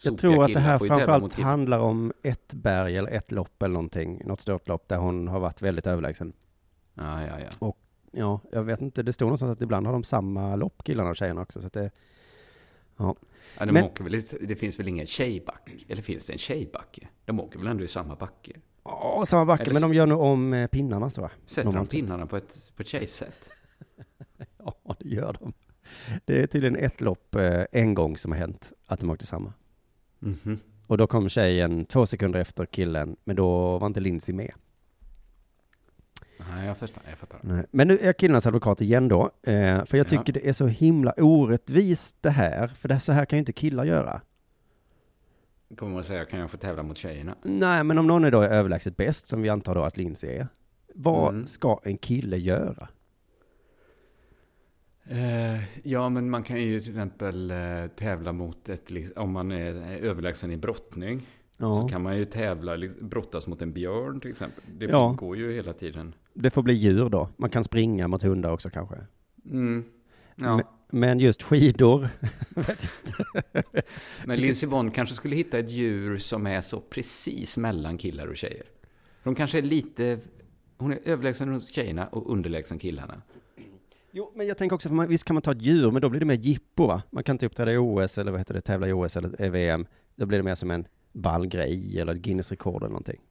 Jag tror att det här framförallt handlar om ett berg eller ett lopp eller någonting, något stort lopp där hon har varit väldigt överlägsen. Ja, ja, ja. Ja, jag vet inte, det står någonstans att ibland har de samma lopp, killarna och tjejerna också, så att det, ja de Men- åker väl, det finns väl ingen tjejbacke? Eller finns det en tjejbacke? De åker väl ändå i samma backe? ja, samma backe, Eller men de gör nog om eh, pinnarna tror jag. Sätter de pinnarna på ett, på ett tjejsätt? <laughs> Ja, det gör de. Det är tydligen ett lopp eh, en gång som har hänt, att de åkte samma. Mhm. Och då kom tjejen två sekunder efter killen, men då var inte Lindsay med. Nej, jag fattar. Jag fattar. Nej. Men nu är jag killarnas advokat igen då, eh, för jag Ja. tycker det är så himla orättvist det här, för det, så här kan ju inte killar göra. Kommer man säga, kan jag få tävla mot tjejerna? Nej, men om någon är då överlägset bäst, som vi antar då att Lindsay är, vad Mm. ska en kille göra? Eh, ja, men man kan ju till exempel eh, tävla mot ett, om man är överlägsen i brottning. Så Ja, kan man ju tävla, brottas mot en björn till exempel. Det Ja. går ju hela tiden. det får bli djur då. Man kan springa mot hundar också kanske. Mm. Ja. Men, men just skidor, <laughs> Men Lindsey Vonn kanske skulle hitta ett djur som är så precis mellan killar och tjejer. De kanske är lite... Hon är överlägsen hos tjejerna och underlägsen killarna. Jo, men jag tänker också, för man, visst kan man ta ett djur, men då blir det mer jippo va? Man kan inte uppträda i OS, eller vad heter det, tävla i OS eller i VM. Då blir det mer som en ball grej, eller Guinness rekord eller någonting.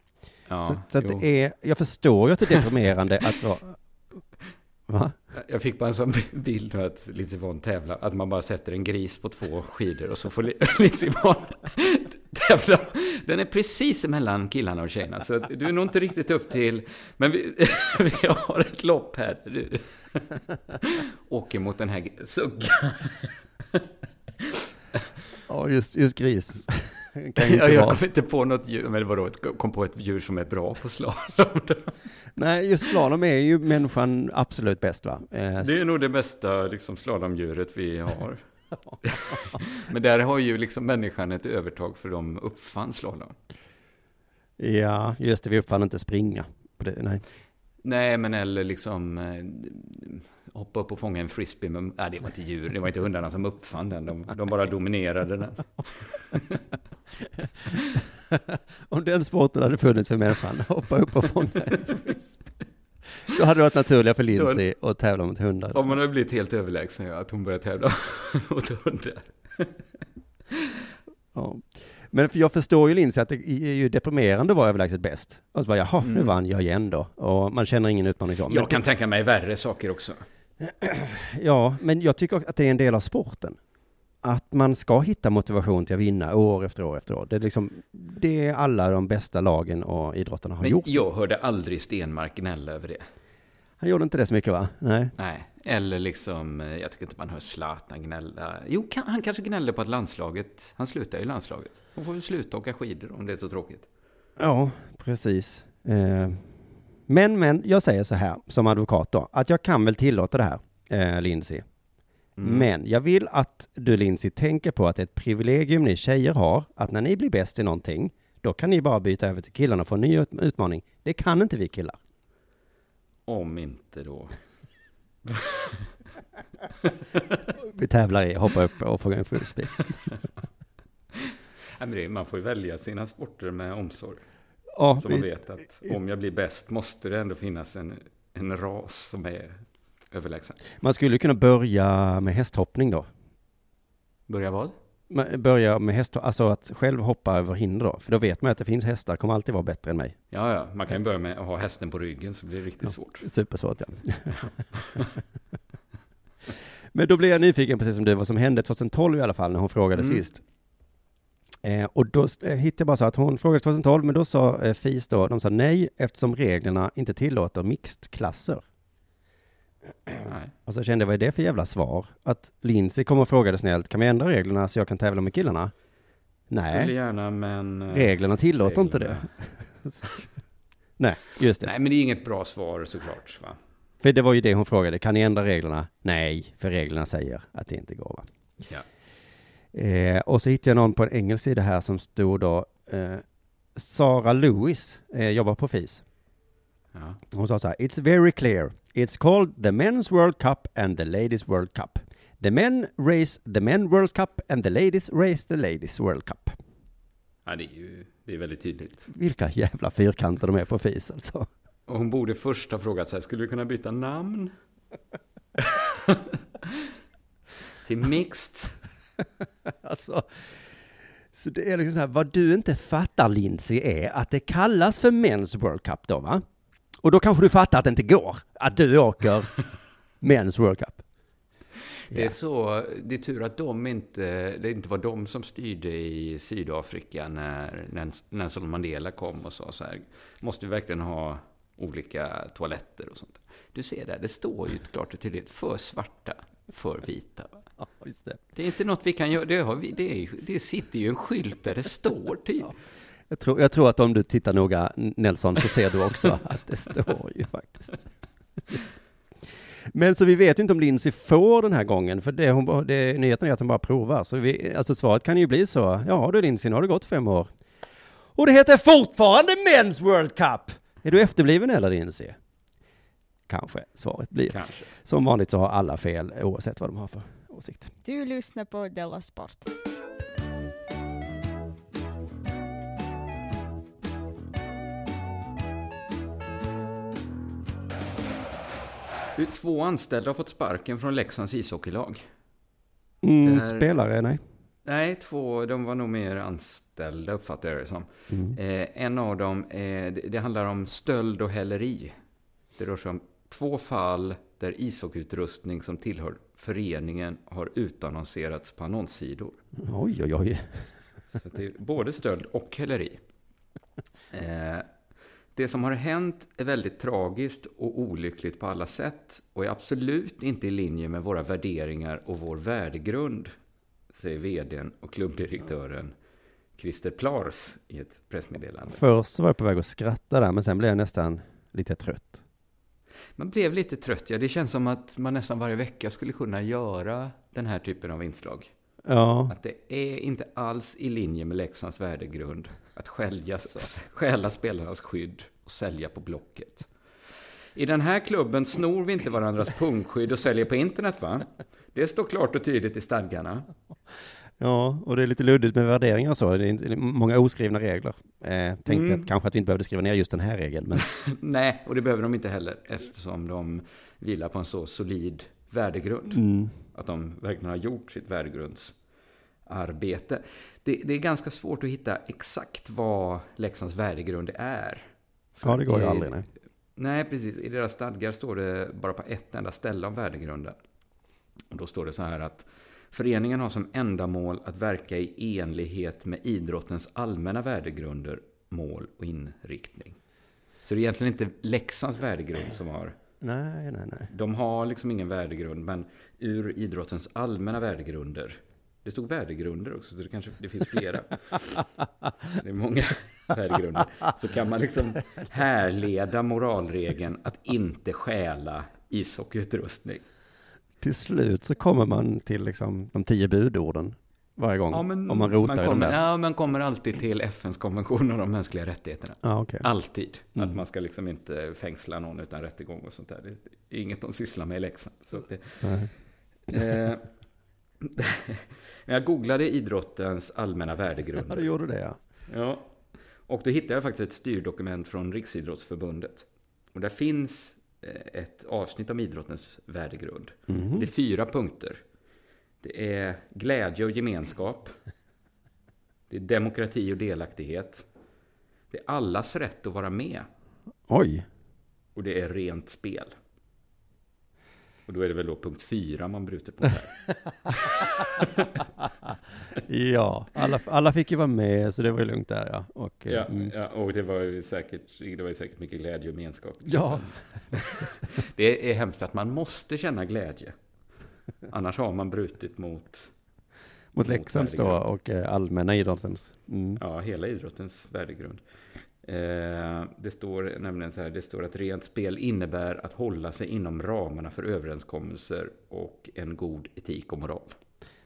Ja, så så att det är, jag förstår ju att det är deprimerande att vara... Va? Jag fick bara en sån <laughs> bild nu att Vonn tävlar, att man bara sätter en gris på två skidor och så får Li- <laughs> Lindsey Vonn tävla. Den är precis mellan killarna och tjejerna, så du är nog inte riktigt upp till... Men vi, <laughs> vi har ett lopp här. Du åker mot den här suggan. Ja, just, just gris. Ja, jag kom inte på något djur, men vadå, kom på ett djur som är bra på slalom. Nej, just slalom är ju människan absolut bäst va? Eh, Det är nog det bästa liksom, slalomdjuret vi har. <laughs> men där har ju liksom människan ett övertag för de uppfann slalom. Ja, just det, vi uppfann inte springa. Det, nej. Nej, men eller liksom eh, hoppa upp och fånga en frisbee. Men, nej, det var inte djur, det var inte hundarna som uppfann den. De, de bara dominerade den. <laughs> Om den sporten hade funnits för människan, hoppa upp och fånga en frisbee. Då hade det varit naturliga för Lindsay att tävla mot hundar. Om man hade blivit helt överlägsen, ja, att hon började tävla <laughs> mot hundar. Ja. Men för jag förstår ju Lindsay att det är ju deprimerande att vara överlägset bäst. Och så bara, jaha, nu Mm. vann jag igen då. Och man känner ingen utmaning så. Men Jag kan tänka mig värre saker också. <clears throat> Ja, men jag tycker att det är en del av sporten. Att man ska hitta motivation till att vinna år efter år efter år. Det är liksom, det är alla de bästa lagen och idrottarna har Men gjort. jag hörde aldrig Stenmark gnälla över det. Han gjorde inte det så mycket va? Nej. Nej, eller liksom, eh, jag tycker inte man hör Zlatan gnälla. Jo, han kanske gnällde på att landslaget, han slutar i landslaget. Hon får väl sluta åka skidor om det är så tråkigt. Ja, precis. Eh, Men, men, jag säger så här som advokat då, att jag kan väl tillåta det här, eh, Lindsay. Mm. Men jag vill att du Lindsay tänker på att det är ett privilegium ni tjejer har, att när ni blir bäst i någonting, då kan ni bara byta över till killarna och få en ny ut- utmaning. Det kan inte vi killar. Om inte då. <laughs> Vi tävlar i hoppa upp och få en det, man får ju välja sina sporter med omsorg. Ja, Så man vi, vet att om jag blir bäst måste det ändå finnas en, en ras som är överlägsen. man skulle kunna börja med hästhoppning då. Börja vad? Man Börja med häst, alltså att själv hoppa över hinder då. För då vet man att det finns hästar, kommer alltid vara bättre än mig. Ja, ja, man kan ju börja med att ha hästen på ryggen så blir det riktigt svårt. Supersvårt ja. <laughs> <laughs> Men då blir jag nyfiken, precis som du, vad som hände 2012 i alla fall, när hon frågade Mm. sist. Eh, och då eh, hittade jag bara så att hon frågade 2012, men då sa eh, FIS då, de sa nej, eftersom reglerna inte tillåter mixed-klasser. Nej. <clears throat> Och så kände jag, vad är det för jävla svar? Att Lindsay kom och frågade snällt, kan vi ändra reglerna så jag kan tävla med killarna? Skulle Nej, gärna, men... eh, reglerna tillåter inte det. reglerna- <laughs> Nej, just det. Nej, men det är inget bra svar såklart. Va? För det var ju det hon frågade, kan ni ändra reglerna? Nej, för reglerna säger att det inte går va? Ja. Eh, och så hittade jag någon på en engelsk sida här som stod då, eh, Sara Lewis eh, jobbar på FIS. Ja. Hon sa så här, It's very clear. It's called the Men's World Cup and the Ladies World Cup. The men race the Men World Cup and the ladies race the Ladies World Cup. ja, det är ju det är väldigt tydligt. Vilka jävla fyrkanter de är på FIS alltså. Och hon borde först ha frågat så här, skulle vi kunna byta namn? <laughs> Till mixed? Alltså, så det är liksom så här, vad du inte fattar Lindsay är att det kallas för Men's World Cup då va? Och då kanske du fattar att det inte går, att du åker <laughs> Men's World Cup. Det är så, det är tur att de inte, det inte var de som styrde i Sydafrika när Nels- Nelson Mandela kom och sa så här, måste vi verkligen ha olika toaletter och sånt. Du ser där, det står ju klart och tydligt, för svarta, för vita. <laughs> Ja, det. Det är inte något vi kan göra, det, har vi, det, är, det sitter ju en skylt där det står tydligt. Jag tror, jag tror att om du tittar noga, Nelson, så ser du också <laughs> att det står ju faktiskt. Men så vi vet inte om Lindsay får den här gången, för det, hon, det, nyheten är att hon bara provar. Så vi, alltså svaret kan ju bli så, ja du Lindsay, nu har det gått fem år. Och det heter fortfarande Men's World Cup! Är du efterbliven eller Lindsay? Kanske svaret blir. Kanske. Som vanligt så har alla fel oavsett vad de har för åsikt. Du lyssnar på Della Sport. Du, Två anställda har fått sparken från Leksands ishockeylag. Mm, här- Spelare, nej. Nej, två, de var nog mer anställda uppfattar jag det som. Mm. Eh, en av dem, eh, det, det handlar om stöld och häleri. Det rör sig om två fall där ishockeyutrustning som tillhör föreningen har utannonserats på annonssidor. Oj, oj, oj. Så det är både stöld och häleri. <laughs> Eh, det som har hänt är väldigt tragiskt och olyckligt på alla sätt och är absolut inte i linje med våra värderingar och vår värdegrund, säger vdn och klubbdirektören Christer Plars i ett pressmeddelande. Först var jag på väg att skratta där, men sen blev jag nästan lite trött. Man blev lite trött, ja. Det känns som att man nästan varje vecka skulle kunna göra den här typen av inslag. Ja, Att det är inte alls i linje med Leksands värdegrund att skälja, stjäla spelarnas skydd och sälja på Blocket. I den här klubben snor vi inte varandras pungskydd och säljer på internet, va? Det står klart och tydligt i stadgarna. ja, och det är lite luddigt med värderingar och så. Det är många oskrivna regler. Eh, tänkte Mm. att kanske att vi inte behövde skriva ner just den här regeln, men <laughs> Nej, och det behöver de inte heller eftersom de vilar på en så solid värdegrund. mm. Att de verkligen har gjort sitt värdegrundsarbete. Det, det är ganska svårt att hitta exakt vad Leksands värdegrund är. ja, det går ju aldrig. Nej. Nej, precis. I deras stadgar står det bara på ett enda ställe om värdegrunden. Och då står det så här att föreningen har som ändamål att verka i enlighet med idrottens allmänna värdegrunder, mål och inriktning. Så det är egentligen inte Leksands värdegrund som har nej, nej, nej. de har liksom ingen värdegrund, men ur idrottens allmänna värdegrunder. Det stod värdegrunder också, så det kanske det finns flera. Det är många värdegrunder. Så kan man liksom härleda moralregeln att inte stjäla ishockeyutrustning. Till slut så kommer man till liksom de tio budorden varje gång. om man rotar i dem kommer, där. ja, man kommer alltid till FNs konvention om de mänskliga rättigheterna. Ja, okej. Alltid. Mm. Att man ska liksom inte fängsla någon utan rättegång och sånt där. Det är inget de sysslar med i Leksand. Så det, Nej. <laughs> Eh, jag googlade idrottens allmänna Ja, värdegrunder. du gjorde det ja. Ja. Och då hittade jag faktiskt ett styrdokument från Riksidrottsförbundet. Och där finns eh, ett avsnitt om idrottens värdegrund. Mhm. Det är fyra punkter. Det är glädje och gemenskap. Det är demokrati och delaktighet. Det är allas rätt att vara med. Oj. Och det är rent spel. Och då är det väl då punkt fyra man brutit på här. <laughs> Ja, alla, alla fick ju vara med så det var ju lugnt där ja. Och, eh, Ja, mm. ja, och det var ju säkert, det var ju säkert mycket glädje och gemenskap. ja. <laughs> Det är hemskt att man måste känna glädje. Annars har man brutit mot Mot Leksands då och eh, allmänna idrottens. Mm. ja, hela idrottens värdegrund. Eh, det står nämligen så här, det står att rent spel innebär att hålla sig inom ramarna för överenskommelser och en god etik och moral.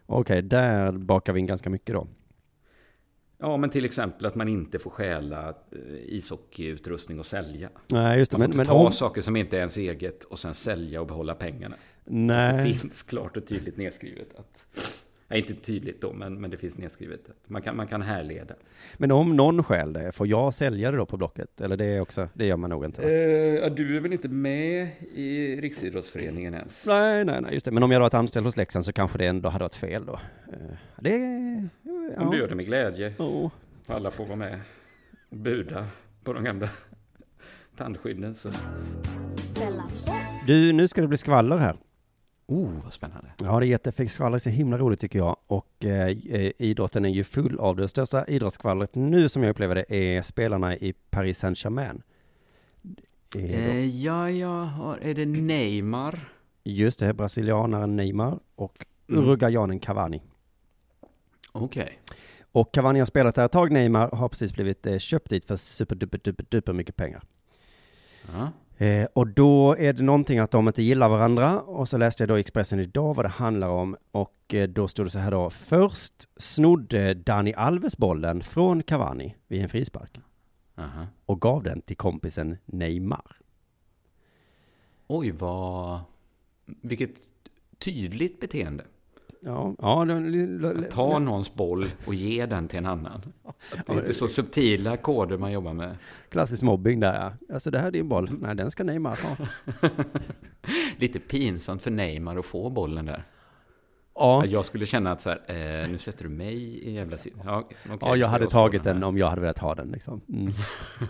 Okej, där bakar vi in ganska mycket då. Ja, men till exempel att man inte får stjäla eh, ishockeyutrustning och sälja. Nej, just det. Man får Men, inte men ta om, saker som inte är ens eget och sen sälja och behålla pengarna. Det nej, finns klart och tydligt nedskrivet att... Nej, inte tydligt då, men, men det finns nedskrivet. Man, kan, man kan härleda. men om någon stjäl det, får jag sälja det då på Blocket? Eller det är också, det gör man nog inte ja, du är väl inte med i Riksidrottsföreningen ens? Nej, nej, nej, just det. Men om jag varit anställd hos Leksand så kanske det ändå hade varit fel då. Eh, Det, ja. Om du gör det med glädje. Oh. Alla får vara med och buda på de gamla tandskydden. Så. Du, nu ska det bli skvaller här. Oh, vad spännande. Ja, det är jättefint det är så himla roligt tycker jag. Och eh, eh, idrotten är ju full av det. Största idrottsskvallret nu som jag upplever det är spelarna i Paris Saint-Germain. Eh, ja, jag har... Är det Neymar? Just det, brasilianaren Neymar och Mm. uruguayanen Cavani. Okej. Och Cavani har spelat där ett tag, Neymar har precis blivit eh, köpt dit för superduper duper, duper mycket pengar. Ja. Eh, och då är det någonting att de inte gillar varandra. Och så läste jag då i Expressen idag vad det handlar om. Och eh, då stod det så här då. Först snodde Dani Alves bollen från Cavani vid en frispark. Aha. Och gav den till kompisen Neymar. Oj, vad... Vilket tydligt beteende. Ja, ja. det- Att ta någons boll och ge den till en annan. <laughs> Att det är inte så subtila koder man jobbar med. Klassisk mobbing där ja. Alltså det här är din boll. Nej, den ska Neymar ha. <laughs> Lite pinsamt för Neymar att få bollen där. Ja, Jag skulle känna att så här, eh, nu sätter du mig i en jävla sin. Ja, okej, ja jag hade slå tagit här? den om jag hade velat ha den liksom. Mm.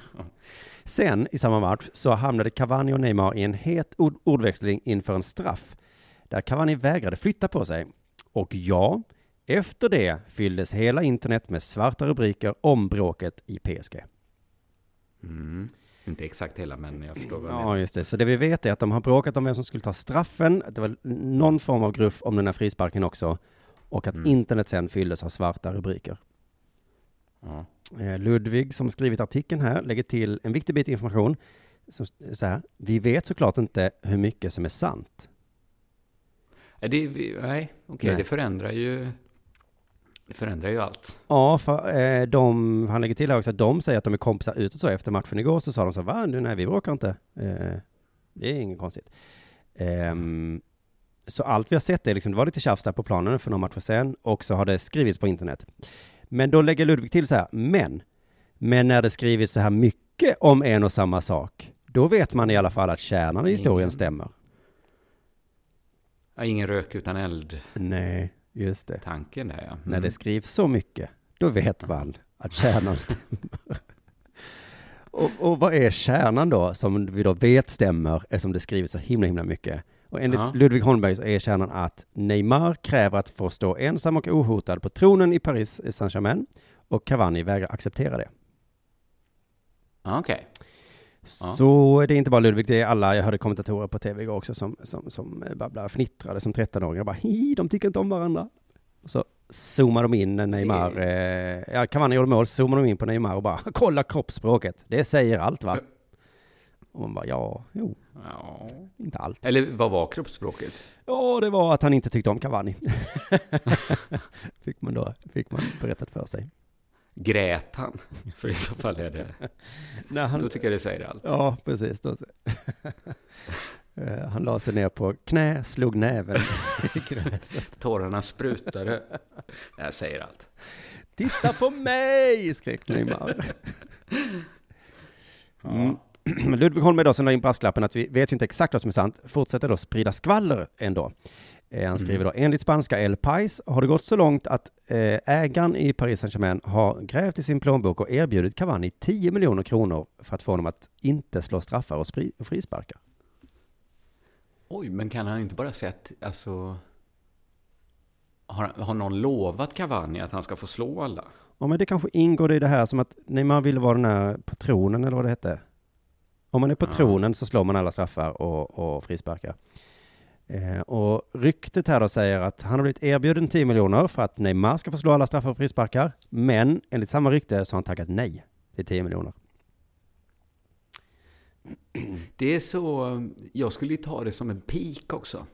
<laughs> Sen i samma match så hamnade Cavani och Neymar i en het ord ordväxling inför en straff där Cavani vägrade flytta på sig. Och ja, efter det fylldes hela internet med svarta rubriker om bråket i PSG. Mm. Inte exakt hela, men jag förstår vad du menar. Ja, just det. Så det vi vet är att de har bråkat om vem som skulle ta straffen. Det var någon form av gruff om den här frisparken också. Och att Mm. internet sen fylldes av svarta rubriker. Ja. Eh, Ludvig, som skrivit artikeln här, lägger till en viktig bit information. Som, så här, vi vet såklart inte hur mycket som är sant. Det, nej okej, Nej. det förändrar ju... Det förändrar ju allt. Ja, för eh, de, han lägger till här också att de säger att de är kompisar utåt så. Efter matchen igår så sa de så va, nu, nej vi bråkar inte. Eh, det är inget konstigt. Ehm, så allt vi har sett är liksom, det var lite tjafs där på planen för några matcher sedan och så har det skrivits på internet. Men då lägger Ludvig till så här, men, men när det skrivits så här mycket om en och samma sak, då vet man i alla fall att kärnan i historien Ingen- stämmer. Ja, ingen rök utan eld Nej, just det. tanken där ja. Mm. När det skrivs så mycket, då vet man att kärnan stämmer. och, och vad är kärnan då, som vi då vet stämmer, eftersom det skrivs så himla, himla mycket? Och enligt Ja. Ludvig Holmberg så är kärnan att Neymar kräver att få stå ensam och ohotad på tronen i Paris Saint-Germain och Cavani vägrar acceptera det. Ja. Så det är inte bara Ludvig, det är alla, jag hörde kommentatorer på tv igår också som, som, som babblar, fnittrade som 13-åringar, bara hi, de tycker inte om varandra. Och så zoomar de in Neymar, eh, ja, Cavani gjorde mål, zoomar de in på Neymar och bara, <laughs> kolla kroppsspråket, det säger allt va? Och man bara, ja, jo, Ja. inte allt. Eller vad var kroppsspråket? Ja, det var att han inte tyckte om Cavani. <laughs> fick man då, fick man berättat för sig. Grät han? <laughs> För i så fall är det... <laughs> När han, Då tycker jag det säger allt. Ja, precis. Då. <laughs> Eh, Han la sig ner på knä, slog näven i gräset. Tårarna sprutade. Det här säger allt. Titta på mig, skrek Neymar. Mm. <clears throat> Ludvig Holmberg då, som la in brasklappen att vi vet ju inte exakt vad som är sant, fortsätter då sprida skvaller ändå. Eh, Han skriver då, enligt spanska El Pais har det gått så långt att eh, ägaren i Paris Saint-Germain har grävt i sin plånbok och erbjudit Cavani 10 miljoner kronor för att få honom att inte slå straffar och, och frisparkar. Oj, men kan han inte bara säga att, alltså... Har, har någon lovat Cavani att han ska få slå alla? Ja, men det kanske ingår i det här som att Neymar ville vara den här på tronen, eller vad det hette. Om man är på tronen så slår man alla straffar och, och frisparkar. Eh, och ryktet här då säger att han har blivit erbjuden 10 miljoner för att Neymar ska få slå alla straffar och frisparkar. Men enligt samma rykte så har han tackat nej till 10 miljoner. Det är så... Jag skulle ju ta det som en pik också.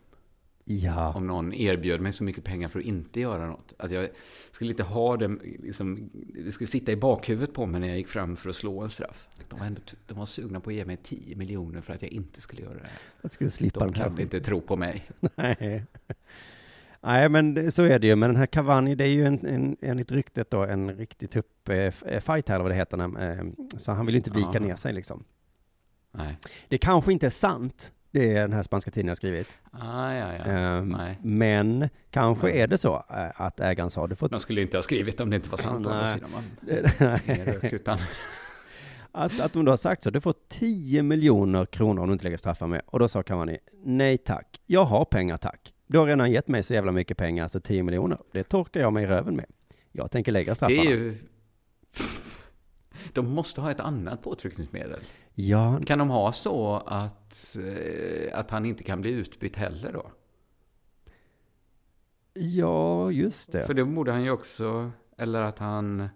Ja, Om någon erbjöd mig så mycket pengar för att inte göra något. Att jag skulle inte ha det, liksom, det skulle sitta i bakhuvudet på mig när jag gick fram för att slå en straff. De var, ändå, de var sugna på att ge mig 10 miljoner för att jag inte skulle göra det här. jag skulle slippa De kan inte tro på mig. <laughs> Nej. Nej, men så är det ju. Men den här Cavani, det är ju en, en, enligt ryktet då en riktig tupp eh, eh, här, eller vad det heter. Eh, så han vill ju inte vika Ja. ner sig liksom. Nej. Det kanske inte är sant, det är den här spanska tidningen har skrivit. Ah, ja, ja. Ehm, Nej. men kanske Nej. är det så eh, att ägaren sa du får De skulle inte ha skrivit om det inte var sant. Nej. <laughs> rök utan... <laughs> att, att de då har sagt så, du får 10 miljoner kronor om du inte lägger straffar med. Och då sa Cavani, nej tack, jag har pengar tack. Du har redan gett mig så jävla mycket pengar, så 10 miljoner, det torkar jag mig i röven med. Jag tänker lägga Det straffarna. är ju... De måste ha ett annat påtryckningsmedel. Ja, Kan de ha så att, eh, att han inte kan bli utbytt heller då? ja, just det. För det borde han ju också, eller att han,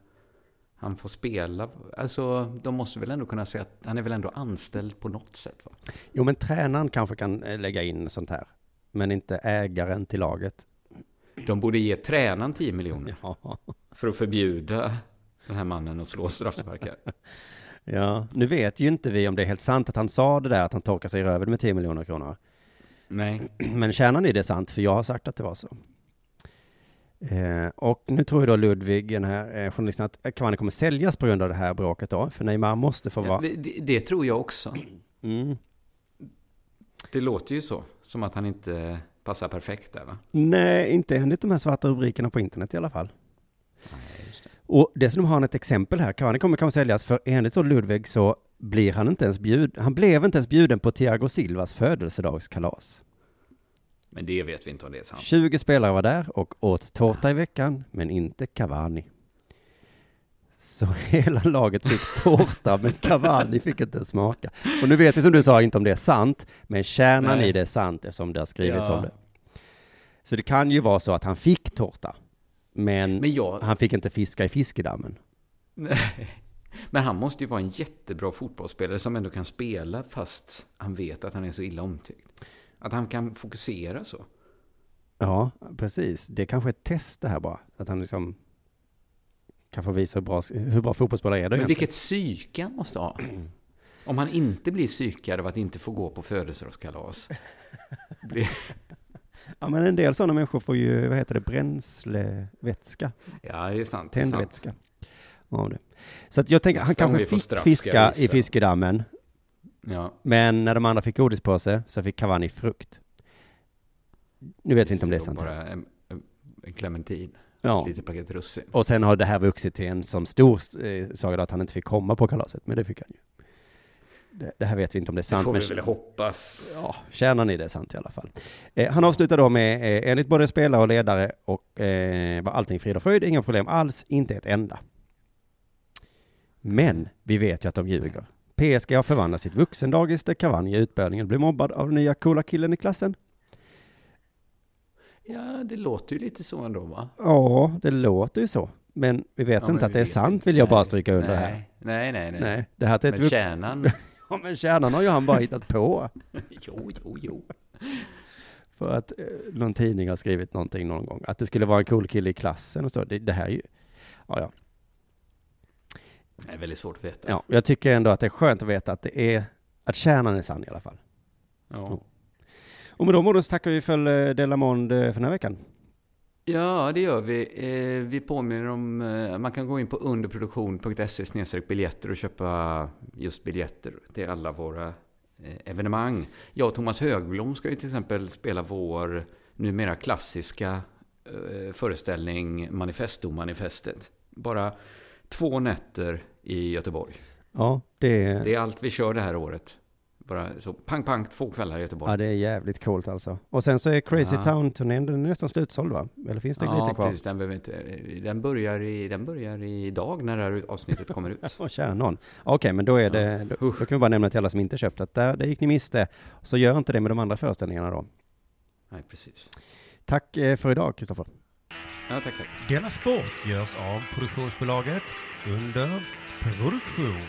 han får spela. Alltså, de måste väl ändå kunna säga att han är väl ändå anställd på något sätt va? Jo, men tränaren kanske kan eh, lägga in sånt här. Men inte ägaren till laget. De borde ge tränaren 10 miljoner <laughs> Ja. för att förbjuda den här mannen att slå straffsparkar. <laughs> Ja, nu vet ju inte vi om det är helt sant att han sa det där, att han torkar sig i röven med 10 miljoner kronor. Nej, <clears throat> Men kärnan i det är sant, för jag har sagt att det var så. Eh, och nu tror ju då Ludvig, den här eh, journalisten, att Cavani kommer säljas på grund av det här bråket då. För Neymar måste få ja, vara... det, det, det tror jag också. <clears throat> Mm. Det låter ju så, som att han inte passar perfekt där va? Nej, inte enligt de här svarta rubrikerna på internet i alla fall. Och dessutom har han ett exempel här. Cavani kommer kanske säljas, för enligt så Ludvig så blir han inte ens bjud, han blev inte ens bjuden på Thiago Silvas födelsedagskalas. Men det vet vi inte om det är sant. 20 spelare var där och åt tårta i veckan, men inte Cavani. Så <laughs> hela laget fick tårta, men <laughs> Cavani fick inte smaka. Och nu vet vi som du sa inte om det är sant, men kärnan Nej. i det är sant eftersom det har skrivits Ja. om det. Så det kan ju vara så att han fick tårta, men, Men jag, han fick inte fiska i fiskedammen. Nej. <laughs> Men han måste ju vara en jättebra fotbollsspelare som ändå kan spela fast han vet att han är så illa omtyckt. Att han kan fokusera så. Ja, precis. Det är kanske är ett test det här bara. Att han liksom kan få visa hur bra, hur bra fotbollsspelare är det Men egentligen. vilket psyke han måste ha. Om han inte blir psykad av att inte få gå på födelsedagskalas. <laughs> Ja, men en del sådana människor får ju, vad heter det, bränslevätska, Ja, det är sant. Tändvätska. Av det. Så att jag tänker, han Nästa gång kanske fick straff fiska i fiskedammen, Ja. men när de andra fick godis på sig så fick Cavani frukt. Nu vet vi inte om det är sant. Bara en, en clementin. Ja. Lite paket russin. Och sen har det här vuxit till en sån stor eh, saga att han inte fick komma på kalaset, men det fick han ju. Det, det här vet vi inte om det är Det sant. får vi men- väl hoppas. Ja, kärnan i det är sant i alla fall. Eh, han avslutar då med, eh, enligt både spelare och ledare, och eh, var allting frid och fröjd, inga problem alls, inte ett enda. Men vi vet ju att de ljuger. PSG har förvandlat sitt vuxendagis där Cavani i utbildningen blev mobbad av den nya coola killen i klassen. Ja, det låter ju lite så ändå, va? Ja, det låter ju så. Men vi vet Ja, inte men att det är sant, inte. vill jag bara Nej, stryka under nej, här. Nej, nej, nej. Nej, det här är ett Men vux- kärnan... <laughs> Ja, men kärnan har ju han bara hittat på. <laughs> jo, jo, jo. För att eh, någon tidning har skrivit någonting någon gång. Att det skulle vara en cool kille i klassen och så. Det, det här är ju... Ja, ja. Det är väldigt svårt att veta. ja. Jag tycker ändå att det är skönt att veta att det är... Att kärnan är sann i alla fall. Ja. Och med de orden så tackar vi för eh, Delamond eh, för den här veckan. Ja, det gör vi. Eh, vi påminner om, eh, man kan gå in på underproduktion.se biljetter och köpa just biljetter till alla våra eh, evenemang. Jag och Thomas Högblom ska ju till exempel spela vår numera klassiska eh, föreställning Manifesto-manifestet. Bara två nätter i Göteborg. Ja, det, Det är allt vi kör det här året. Bara så pang, pang, två kvällar i Göteborg. ja, det är jävligt coolt alltså. Och sen så är Crazy Ja. Town-turnén, den är nästan slutsåld va? Eller finns det lite kvar? precis. Den, behöver inte, den, börjar i, den börjar idag när det här avsnittet kommer ut. <laughs> Och kärnan. Okej, men då är det, då, då kan vi bara nämna till alla som inte köpt att där, där gick ni miste. Så gör inte det med de andra föreställningarna då. Nej, precis. Tack eh, för idag, Kristoffer. Ja, tack, tack. Della Sport görs av produktionsbolaget under produktion.